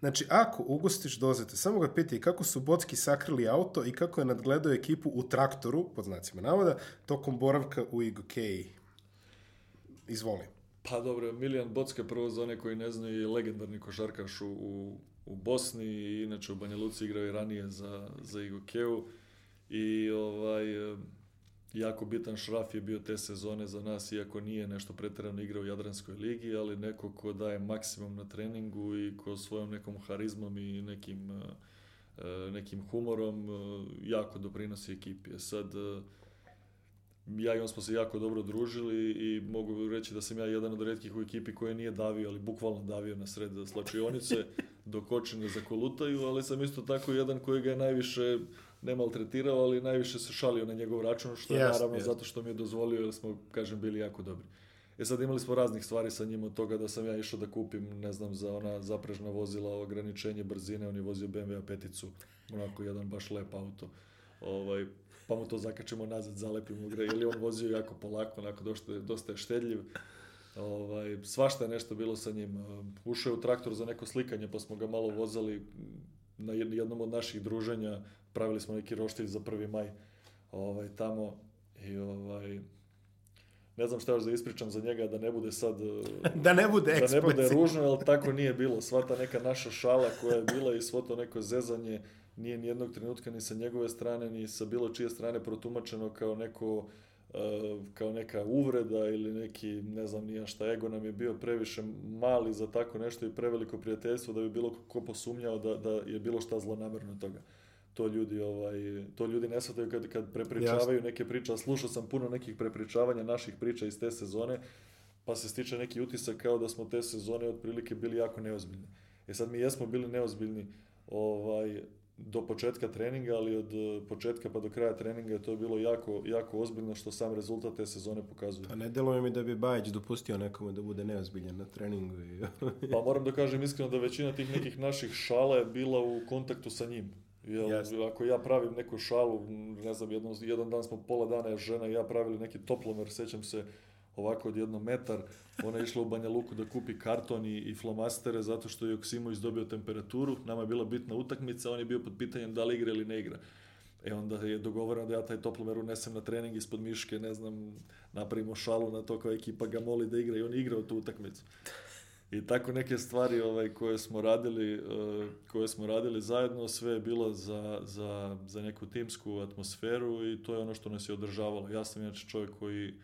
Speaker 1: Znači, ako ugostiš dozete, samo ga pitaj kako su Bocki sakrili auto i kako je nadgledao ekipu u traktoru, pod znacima navoda, tokom boravka u Igokeji. Izvoli.
Speaker 2: Pa dobro, Milijan Bocka prvo za one koji ne znaju je legendarni košarkaš u, u, u Bosni i inače u Banja Luci igrao je ranije za, za Igokeu i ovaj, jako bitan šraf je bio te sezone za nas, iako nije nešto pretjerano igrao u Jadranskoj ligi, ali neko ko daje maksimum na treningu i ko svojom nekom harizmom i nekim, e, e, nekim humorom e, jako doprinosi ekipi. Sad, ja i on smo se jako dobro družili i mogu reći da sam ja jedan od redkih u ekipi koji nije davio, ali bukvalno davio na sred slačionice dok oči ne zakolutaju, ali sam isto tako jedan kojega je najviše ne maltretirao, ali najviše se šalio na njegov račun, što je yes, naravno yes. zato što mi je dozvolio, jer smo, kažem, bili jako dobri. E sad imali smo raznih stvari sa njim od toga da sam ja išao da kupim, ne znam, za ona zaprežna vozila, ograničenje brzine, on je vozio BMW peticu, onako jedan baš lep auto. Ovaj, pa mu to zakačemo nazad, zalepimo ga, ili on vozio jako polako, onako dosta, dosta je štedljiv. Ovaj, svašta je nešto bilo sa njim. Ušao je u traktor za neko slikanje, pa smo ga malo vozali na jednom od naših druženja pravili smo neki roštilj za 1. maj ovaj, tamo i ovaj, ne znam šta još da ispričam za njega, da ne bude sad... da ne bude Da eksplicit. ne bude ružno, ali tako nije bilo. Sva ta neka naša šala koja je bila i svo to neko zezanje nije ni jednog trenutka ni sa njegove strane, ni sa bilo čije strane protumačeno kao neko eh, kao neka uvreda ili neki, ne znam nija šta, ego nam je bio previše mali za tako nešto i preveliko prijateljstvo da bi bilo ko posumnjao da, da je bilo šta zlonamerno toga to ljudi ovaj to ljudi ne shvataju kad kad prepričavaju Jasne. neke priče, a slušao sam puno nekih prepričavanja naših priča iz te sezone, pa se stiče neki utisak kao da smo te sezone otprilike bili jako neozbiljni. E sad mi jesmo bili neozbiljni ovaj do početka treninga, ali od eh, početka pa do kraja treninga to je bilo jako, jako ozbiljno što sam rezultat te sezone pokazuje. Pa
Speaker 1: ne deluje mi da bi Bajić dopustio nekome da bude neozbiljan na treningu.
Speaker 2: pa moram da kažem iskreno da većina tih nekih naših šala je bila u kontaktu sa njim. Jel, Jasne. ako ja pravim neku šalu, ne znam, jedan, jedan dan smo pola dana je žena i ja pravili neki toplomer, sećam se ovako od jedno metar, ona je išla u Banja Luku da kupi karton i, i flomastere zato što je Joksimović dobio temperaturu, nama je bila bitna utakmica, on je bio pod pitanjem da li igra ili ne igra. E onda je dogovoreno da ja taj toplomer unesem na trening ispod miške, ne znam, napravimo šalu na to kao ekipa ga moli da igra i on igra igrao tu utakmicu i tako neke stvari ovaj, koje, smo radili, uh, koje smo radili zajedno, sve je bilo za, za, za neku timsku atmosferu i to je ono što nas je održavalo. Ja sam inače čovjek koji,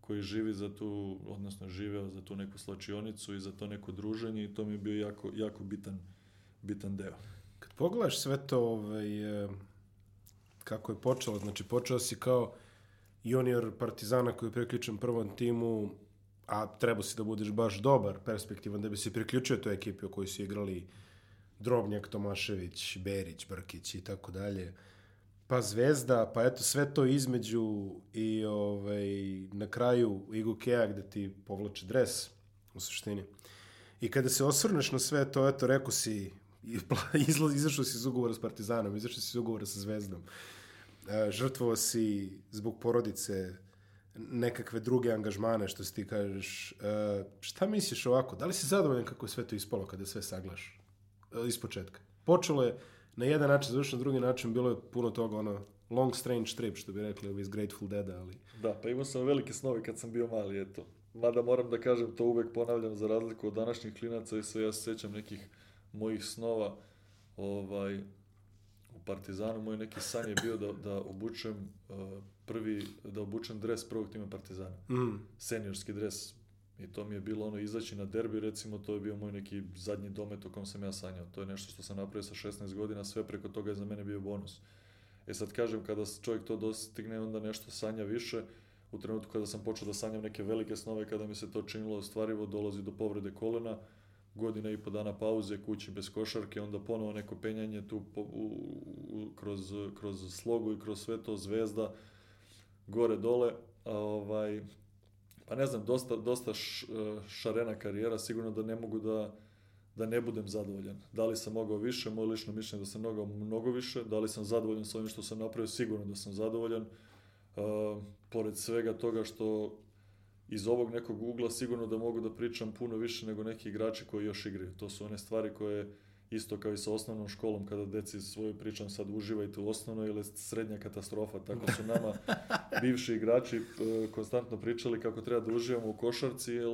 Speaker 2: koji živi za tu, odnosno živeo za tu neku slačionicu i za to neko druženje i to mi je bio jako, jako bitan, bitan deo.
Speaker 1: Kad pogledaš sve to, ovaj, eh, kako je počelo, znači počeo si kao junior Partizana koji je preključen prvom timu, a treba si da budeš baš dobar, perspektivan, da bi se priključio toj ekipi u kojoj su igrali Drobnjak, Tomašević, Berić, Brkić i tako dalje. Pa Zvezda, pa eto sve to između i ovaj, na kraju Igokea gde ti povlači dres u suštini. I kada se osvrneš na sve to, eto, rekao si, izla, izašao si iz ugovora s Partizanom, izašao si iz ugovora sa Zvezdom, e, žrtvovao si zbog porodice, nekakve druge angažmane što se ti kažeš. E, šta misliš ovako? Da li si zadovoljan kako je sve to ispalo kada sve saglaš e, iz početka? Počelo je na jedan način, završeno na drugi način, bilo je puno toga ono long strange trip što bi rekli ovi iz Grateful Dead, ali...
Speaker 2: Da, pa imao sam velike snove kad sam bio mali, eto. Mada moram da kažem, to uvek ponavljam za razliku od današnjih klinaca i sve ja se sećam nekih mojih snova ovaj, Partizanu moj neki san je bio da, da obučem uh, prvi, da obučem dres prvog tima Partizana. Mm. Seniorski dres. I to mi je bilo ono izaći na derbi, recimo, to je bio moj neki zadnji domet o kom sam ja sanjao. To je nešto što sam napravio sa 16 godina, sve preko toga je za mene bio bonus. E sad kažem, kada čovjek to dostigne, onda nešto sanja više. U trenutku kada sam počeo da sanjam neke velike snove, kada mi se to činilo ostvarivo, dolazi do povrede kolena, godina i po dana pauze kući bez košarke, onda ponovo neko penjanje tu po, u, u, kroz, kroz slogu i kroz sve to zvezda, gore dole, a, ovaj, pa ne znam, dosta, dosta š, e, šarena karijera, sigurno da ne mogu da, da ne budem zadovoljan. Da li sam mogao više, moje lično mišljenje da sam mnogo, mnogo više, da li sam zadovoljan s ovim što sam napravio, sigurno da sam zadovoljan. Uh, pored svega toga što iz ovog nekog ugla sigurno da mogu da pričam puno više nego neki igrači koji još igraju. To su one stvari koje isto kao i sa osnovnom školom kada deci svoju pričam sad uživajte u osnovnoj ili srednja katastrofa. Tako su nama bivši igrači eh, konstantno pričali kako treba da uživamo u košarci jer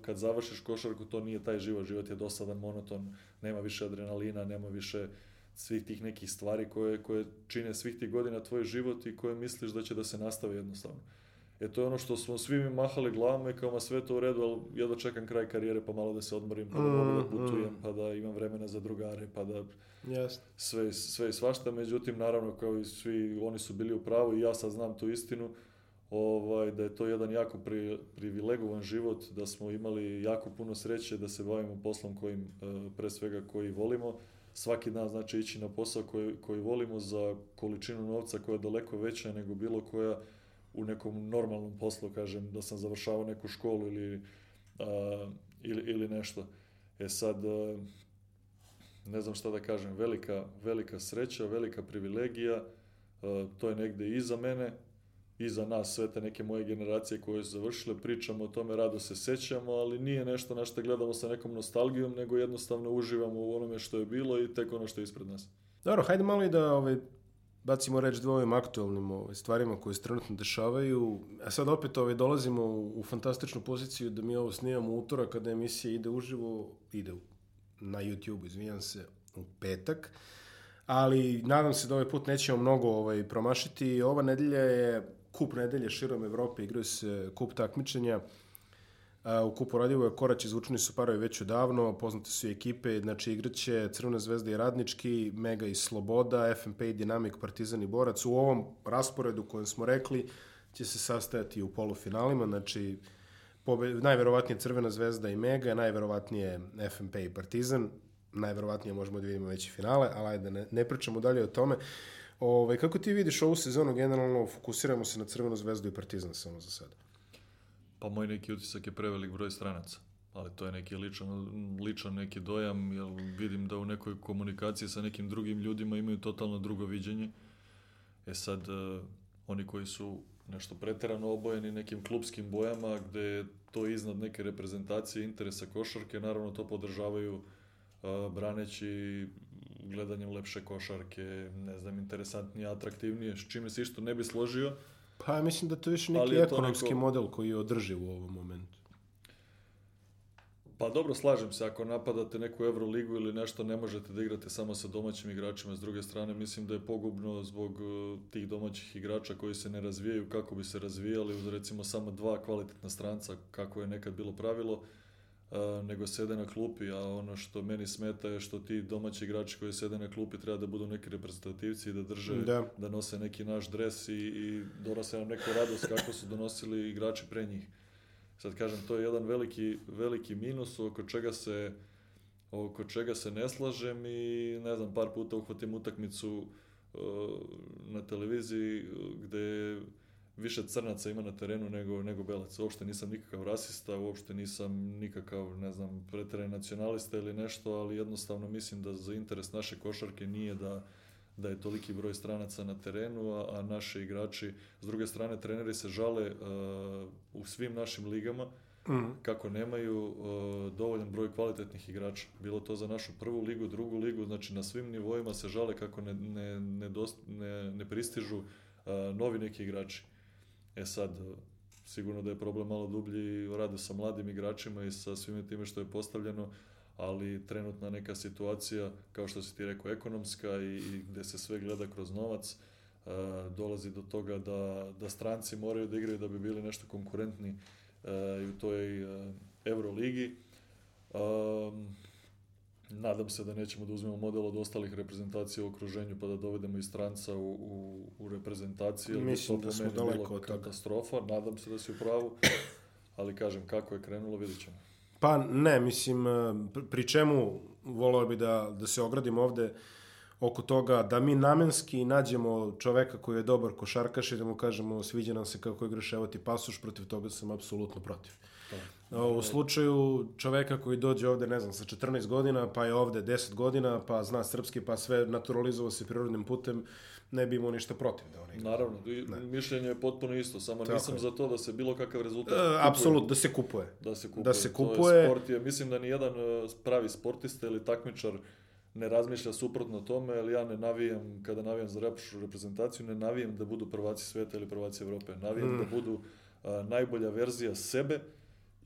Speaker 2: kad završiš košarku to nije taj život. Život je dosadan, monoton, nema više adrenalina, nema više svih tih nekih stvari koje, koje čine svih tih godina tvoj život i koje misliš da će da se nastave jednostavno. E to je ono što smo svi mi mahali glavama i kao ma sve to u redu, ali ja da čekam kraj karijere pa malo da se odmorim, pa da da mm, putujem, mm. pa da imam vremena za drugare, pa da yes. sve, sve i svašta. Međutim, naravno, kao i svi, oni su bili u pravu i ja sad znam tu istinu, ovaj, da je to jedan jako pri, privilegovan život, da smo imali jako puno sreće da se bavimo poslom kojim, e, pre svega koji volimo. Svaki dan znači ići na posao koji, koji volimo za količinu novca koja je daleko veća nego bilo koja u nekom normalnom poslu, kažem, da sam završavao neku školu ili, a, ili, ili nešto. E sad, a, ne znam šta da kažem, velika, velika sreća, velika privilegija, a, to je negde i za mene, i za nas sve te neke moje generacije koje su završile, pričamo o tome, rado se sećamo, ali nije nešto na što gledamo sa nekom nostalgijom, nego jednostavno uživamo u onome što je bilo i tek ono što je ispred nas.
Speaker 1: Dobro, hajde malo i da ovaj, bacimo reč dve da ovim aktualnim ovaj, stvarima koje se trenutno dešavaju. A sad opet ovaj, dolazimo u, u fantastičnu poziciju da mi ovo snimamo utora kada emisija ide uživo, ide u, na YouTube, izvinjam se, u petak. Ali nadam se da ovaj put nećemo mnogo ovaj, promašiti. Ova nedelja je kup nedelje širom Evrope, igraju se kup takmičenja. U kupu je Korać izvučeni su parovi već odavno, poznate su i ekipe, znači igraće Crvena zvezda i Radnički, Mega i Sloboda, FMP i Dinamik, Partizan i Borac. U ovom rasporedu kojem smo rekli će se sastajati u polufinalima, znači pobe, najverovatnije Crvena zvezda i Mega, najverovatnije FMP i Partizan, najverovatnije možemo da vidimo veći finale, ali ajde, ne, ne pričamo dalje o tome. Ove, ovaj, kako ti vidiš ovu sezonu, generalno fokusiramo se na Crvenu zvezdu i Partizan samo za sada?
Speaker 2: Pa moj neki utisak je prevelik broj stranaca. Ali to je neki ličan, ličan neki dojam, jer vidim da u nekoj komunikaciji sa nekim drugim ljudima imaju totalno drugo viđenje. E sad, e, oni koji su nešto preterano obojeni nekim klubskim bojama, gde je to iznad neke reprezentacije interesa košarke, naravno to podržavaju e, braneći gledanjem lepše košarke, ne znam, interesantnije, atraktivnije, s čime se isto ne bi složio,
Speaker 1: Pa ja mislim da to više neki je ekonomski neko... model koji je održiv u ovom momentu.
Speaker 2: Pa dobro, slažem se, ako napadate neku Euroligu ili nešto, ne možete da igrate samo sa domaćim igračima. S druge strane, mislim da je pogubno zbog e, tih domaćih igrača koji se ne razvijaju kako bi se razvijali uz recimo samo dva kvalitetna stranca, kako je nekad bilo pravilo nego sede na klupi, a ono što meni smeta je što ti domaći igrači koji sede na klupi treba da budu neki reprezentativci i da drže, da, da nose neki naš dres i, i donose nam neku radost kako su donosili igrači pre njih. Sad kažem, to je jedan veliki, veliki minus oko čega se oko čega se ne slažem i ne znam, par puta uhvatim utakmicu uh, na televiziji gde više crnaca ima na terenu nego, nego belaca. Uopšte nisam nikakav rasista, uopšte nisam nikakav, ne znam, preteren nacionalista ili nešto, ali jednostavno mislim da za interes naše košarke nije da da je toliki broj stranaca na terenu, a, a naše igrači, s druge strane, treneri se žale uh, u svim našim ligama mm. kako nemaju uh, dovoljan broj kvalitetnih igrača. Bilo to za našu prvu ligu, drugu ligu, znači na svim nivoima se žale kako ne, ne, ne, dost, ne, ne pristižu uh, novi neki igrači. E sad, sigurno da je problem malo dublji, rade sa mladim igračima i sa svime time što je postavljeno, ali trenutna neka situacija, kao što si ti rekao, ekonomska i, i gde se sve gleda kroz novac, e, dolazi do toga da, da stranci moraju da igraju da bi bili nešto konkurentni e, i u toj e, Euroligi. Um, Nadam se da nećemo da uzmemo model od ostalih reprezentacija u okruženju pa da dovedemo i stranca u, u, u reprezentacije. Mislim da smo daleko od toga. Katastrofa, nadam se da si u pravu, ali kažem kako je krenulo vidit ćemo.
Speaker 1: Pa ne, mislim, eh, pri čemu volao bi da, da se ogradim ovde oko toga da mi namenski nađemo čoveka koji je dobar košarkaš i da mu kažemo sviđa nam se kako igraš, evo ti pasuš, protiv toga sam apsolutno protiv. U slučaju čoveka koji dođe ovde, ne znam, sa 14 godina, pa je ovde 10 godina, pa zna srpski, pa sve naturalizovao se prirodnim putem, ne bi imao ništa protiv da on
Speaker 2: Naravno, ne. mišljenje je potpuno isto, samo Tako nisam je. za to da se bilo kakav rezultat
Speaker 1: e, Apsolutno, da se kupuje.
Speaker 2: Da se da kupuje. Da se kupuje. To je sport, je, mislim da ni jedan e, pravi sportista ili takmičar ne razmišlja suprotno tome, jer ja ne navijam, kada navijam za repšu reprezentaciju, ne navijam da budu prvaci sveta ili prvaci Evrope. Navijam mm. da budu a, e, najbolja verzija sebe,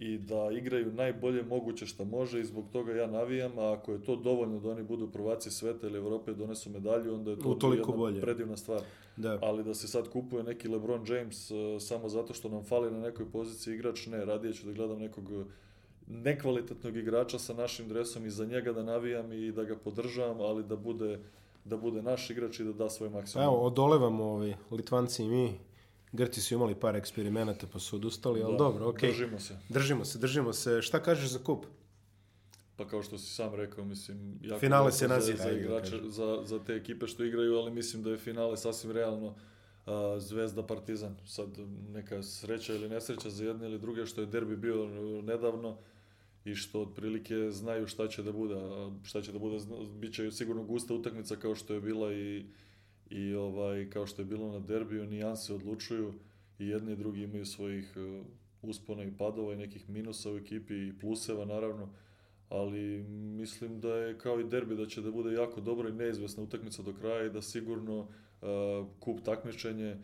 Speaker 2: i da igraju najbolje moguće što može i zbog toga ja navijam, a ako je to dovoljno da oni budu prvaci sveta ili Evrope donesu medalju, onda je to Utoliko bolje. predivna stvar. Da. Ali da se sad kupuje neki LeBron James uh, samo zato što nam fali na nekoj poziciji igrač, ne, radije ću da gledam nekog nekvalitetnog igrača sa našim dresom i za njega da navijam i da ga podržavam, ali da bude da bude naš igrač i da da svoj maksimum.
Speaker 1: Evo, odolevamo ovi Litvanci i mi Grci su imali par eksperimenata pa su odustali, ali da, dobro, ok.
Speaker 2: Držimo se.
Speaker 1: Držimo se, držimo se. Šta kažeš za kup?
Speaker 2: Pa kao što si sam rekao, mislim,
Speaker 1: jako finale se nazira za, igrače,
Speaker 2: za, za te ekipe što igraju, ali mislim da je finale sasvim realno a, Zvezda Partizan. Sad neka sreća ili nesreća za jedne ili druge što je derbi bio nedavno i što otprilike znaju šta će da bude, šta će da bude, bit će sigurno gusta utakmica kao što je bila i i ovaj, kao što je bilo na derbiju, nijanse odlučuju i jedni i drugi imaju svojih e, uspona i padova i nekih minusa u ekipi i pluseva naravno, ali mislim da je kao i derbi da će da bude jako dobro i neizvesna utakmica do kraja i da sigurno uh, kup takmičenje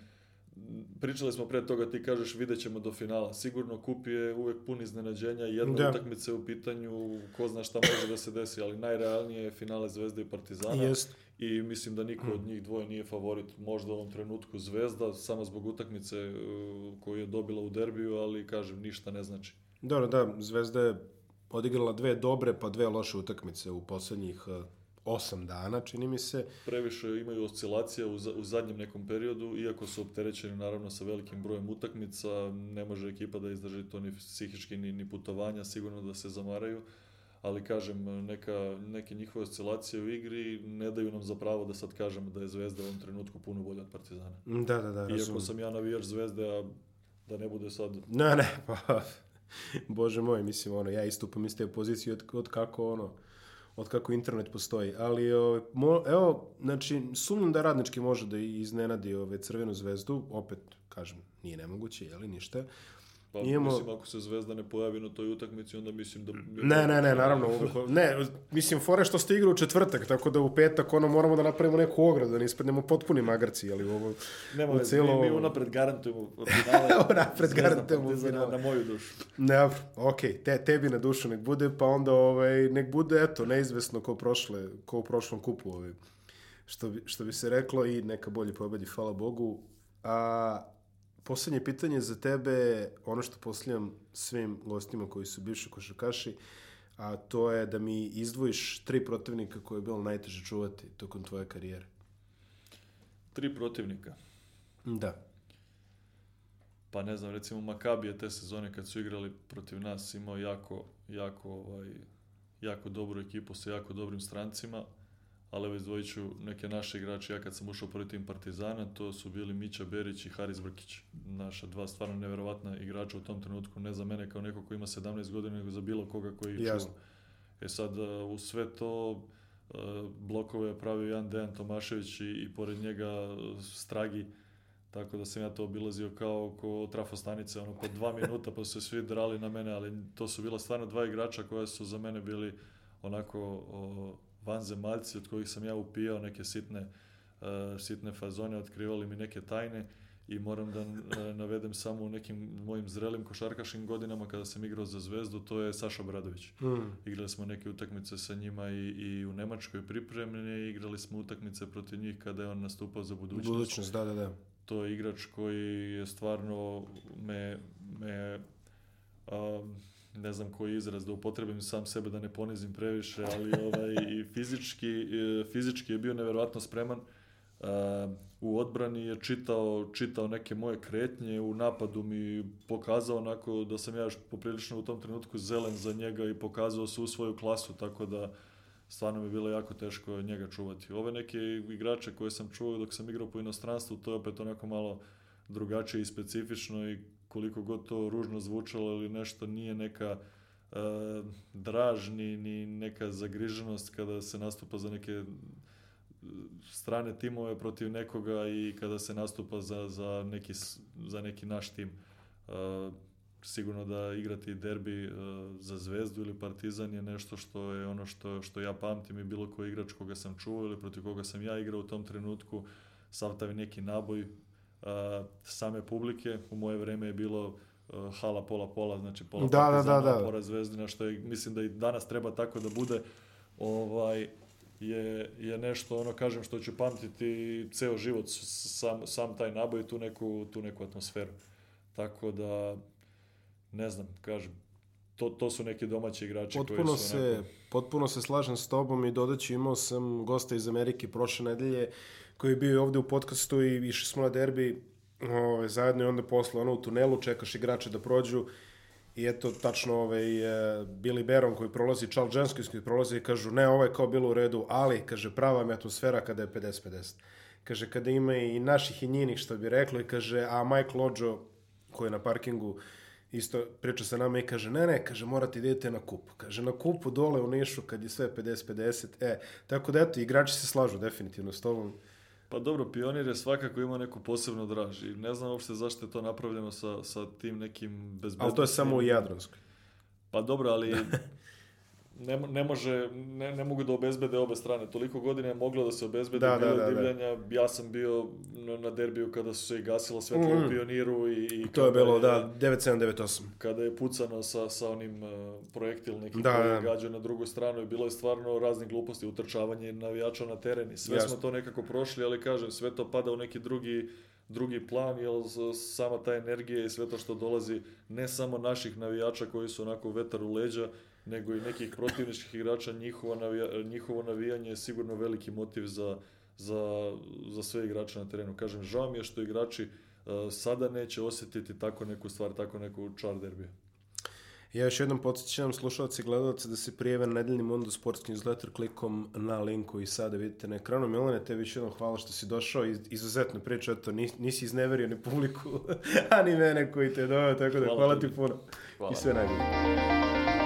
Speaker 2: pričali smo pre toga, ti kažeš vidjet ćemo do finala. Sigurno kup je uvek pun iznenađenja, jedna da. utakmica je u pitanju, ko zna šta može da se desi, ali najrealnije je finale Zvezde i Partizana. Jest. I mislim da niko od mm. njih dvoje nije favorit, možda u ovom trenutku Zvezda, samo zbog utakmice uh, koju je dobila u derbiju, ali kažem, ništa ne znači.
Speaker 1: Dobro, da, Zvezda je odigrala dve dobre pa dve loše utakmice u poslednjih uh, osam dana, čini mi se.
Speaker 2: Previše imaju oscilacija u, za, u zadnjem nekom periodu, iako su opterećeni naravno sa velikim brojem utakmica, ne može ekipa da izdrži to ni psihički, ni, ni putovanja, sigurno da se zamaraju ali kažem, neka, neke njihove oscilacije u igri ne daju nam za pravo da sad kažemo da je Zvezda u ovom trenutku puno bolja od Partizana.
Speaker 1: Da, da, da.
Speaker 2: Iako razumim. sam ja navijač Zvezde, a da ne bude sad...
Speaker 1: Ne, ne, pa... Bože moj, mislim, ono, ja istupam iz te pozicije od, od kako, ono, od kako internet postoji. Ali, ove, ovaj, mo, evo, znači, sumnjam da radnički može da iznenadi ove ovaj, crvenu zvezdu, opet, kažem, nije nemoguće, jeli, ništa.
Speaker 2: Pa Imamo... mislim, ako se Zvezda ne pojavi na toj utakmici, onda mislim da...
Speaker 1: Ne, ne,
Speaker 2: ne,
Speaker 1: naravno. ne, mislim, fore što ste igra u četvrtak, tako da u petak ono moramo da napravimo neku ogradu, da ne ispadnemo potpuni magarci, ali ovo...
Speaker 2: Nema, u celo... mi, mi unapred garantujemo
Speaker 1: finale. unapred garantujemo
Speaker 2: finale. Na moju dušu.
Speaker 1: Ne, okej, okay, te, tebi na dušu nek bude, pa onda ovaj, nek bude, eto, neizvesno ko, prošle, ko u prošlom kupu. Ovaj. Što, bi, što bi se reklo i neka bolje pobedi, hvala Bogu. A, poslednje pitanje za tebe, ono što postavljam svim gostima koji su bivši košarkaši, a to je da mi izdvojiš tri protivnika koje je bilo najteže čuvati tokom tvoje karijere.
Speaker 2: Tri protivnika?
Speaker 1: Da.
Speaker 2: Pa ne znam, recimo Makabi je te sezone kad su igrali protiv nas imao jako, jako, ovaj, jako dobru ekipu sa jako dobrim strancima ali evo izdvojit ću neke naše igrače, ja kad sam ušao prvi tim Partizana, to su bili Mića Berić i Haris Brkić, naša dva stvarno neverovatna igrača u tom trenutku, ne za mene kao neko ko ima 17 godina, nego za bilo koga koji ih čuva. E sad, e, u sve to e, blokove je pravio Jan Dejan Tomašević i, i pored njega e, Stragi, tako da sam ja to obilazio kao oko trafostanice, ono, po dva minuta pa su se svi drali na mene, ali to su bila stvarno dva igrača koja su za mene bili onako o, vanzemaljci od kojih sam ja upijao neke sitne, uh, sitne fazone, otkrivali mi neke tajne i moram da eh, navedem samo u nekim mojim zrelim košarkašim godinama kada sam igrao za zvezdu, to je Saša Bradović. Mm. Igrali smo neke utakmice sa njima i, i u Nemačkoj pripremljene, igrali smo utakmice protiv njih kada je on nastupao za budućnost.
Speaker 1: Budućnost, da, da, da.
Speaker 2: To je igrač koji je stvarno me, me um, ne znam koji izraz da upotrebim sam sebe da ne ponizim previše, ali ovaj, i fizički, e, fizički je bio neverovatno spreman. E, u odbrani je čitao, čitao neke moje kretnje, u napadu mi pokazao onako da sam ja još poprilično u tom trenutku zelen za njega i pokazao svu svoju klasu, tako da stvarno mi je bilo jako teško njega čuvati. Ove neke igrače koje sam čuo dok sam igrao po inostranstvu, to je opet onako malo drugačije i specifično i koliko god to ružno zvučalo ili nešto, nije neka e, draž ni, ni neka zagriženost kada se nastupa za neke e, strane timove protiv nekoga i kada se nastupa za, za, neki, za neki naš tim. E, sigurno da igrati derbi e, za Zvezdu ili Partizan je nešto što je ono što, što ja pamtim i bilo koji igrač koga sam čuo ili protiv koga sam ja igrao u tom trenutku, savtavi neki naboj same publike. U moje vreme je bilo e, hala pola-pola, znači pola da,
Speaker 1: partizana, da, da, da.
Speaker 2: pola zvezdina, što je, mislim da i danas treba tako da bude, ovaj, je, je nešto, ono, kažem, što ću pamtiti ceo život, sam, sam taj naboj i tu neku, tu neku atmosferu. Tako da, ne znam, kažem, to, to su neki domaći igrači
Speaker 1: potpuno koji su... Se, onako... Potpuno se slažem s tobom i dodaću, imao sam gosta iz Amerike prošle nedelje, koji je bio ovde u podcastu i išli smo na derbi ove, ovaj, zajedno i onda posle ono u tunelu čekaš igrače da prođu i eto tačno ovaj, e, Billy Beron koji prolazi, Charles Jenskins koji prolazi i kažu ne ovo je kao bilo u redu, ali kaže prava mi atmosfera kada je 50-50. Kaže kada ima i naših i njinih što bi reklo i kaže a Mike Lođo koji je na parkingu isto priča sa nama i kaže, ne, ne, kaže, morate da idete na kup. Kaže, na kupu dole u Nišu kad je sve 50-50, e, tako da eto, igrači se slažu definitivno s tobom.
Speaker 2: Pa dobro, Pionir je svakako ima neku posebnu draž i ne znam uopšte zašto je to napravljeno sa, sa tim nekim bezbednostima.
Speaker 1: Ali to je samo u Jadranskoj.
Speaker 2: Pa dobro, ali ne, ne može, ne, ne mogu da obezbede obe strane. Toliko godina je moglo da se obezbede da, da bilo da, da, divljanja. Da. Ja sam bio na derbiju kada su se i gasila svetla mm. u pioniru. I, i
Speaker 1: to je bilo, je, da, 9798.
Speaker 2: Kada je pucano sa, sa onim uh, projektil neki da, koji je da. gađao na drugu stranu i bilo je stvarno raznih gluposti, utrčavanje navijača na teren i sve Jasno. smo to nekako prošli, ali kažem, sve to pada u neki drugi drugi plan, jer sama ta energija i sve to što dolazi ne samo naših navijača koji su onako vetar u leđa, nego i nekih protivničkih igrača, njihovo, navija, njihovo navijanje je sigurno veliki motiv za, za, za sve igrače na terenu. Kažem, žao mi je što igrači uh, sada neće osetiti tako neku stvar, tako neku čar derbija.
Speaker 1: Ja još jednom podsjećam slušalci i gledalce da se prijeve na nedeljni Mondo sportski newsletter klikom na link koji sada vidite na ekranu. Milane, tebi još jednom hvala što si došao. Iz, izuzetno priča, eto, nisi izneverio ni publiku, ani mene koji te je doveo, tako da hvala, hvala ti puno. Hvala. I sve najbolje.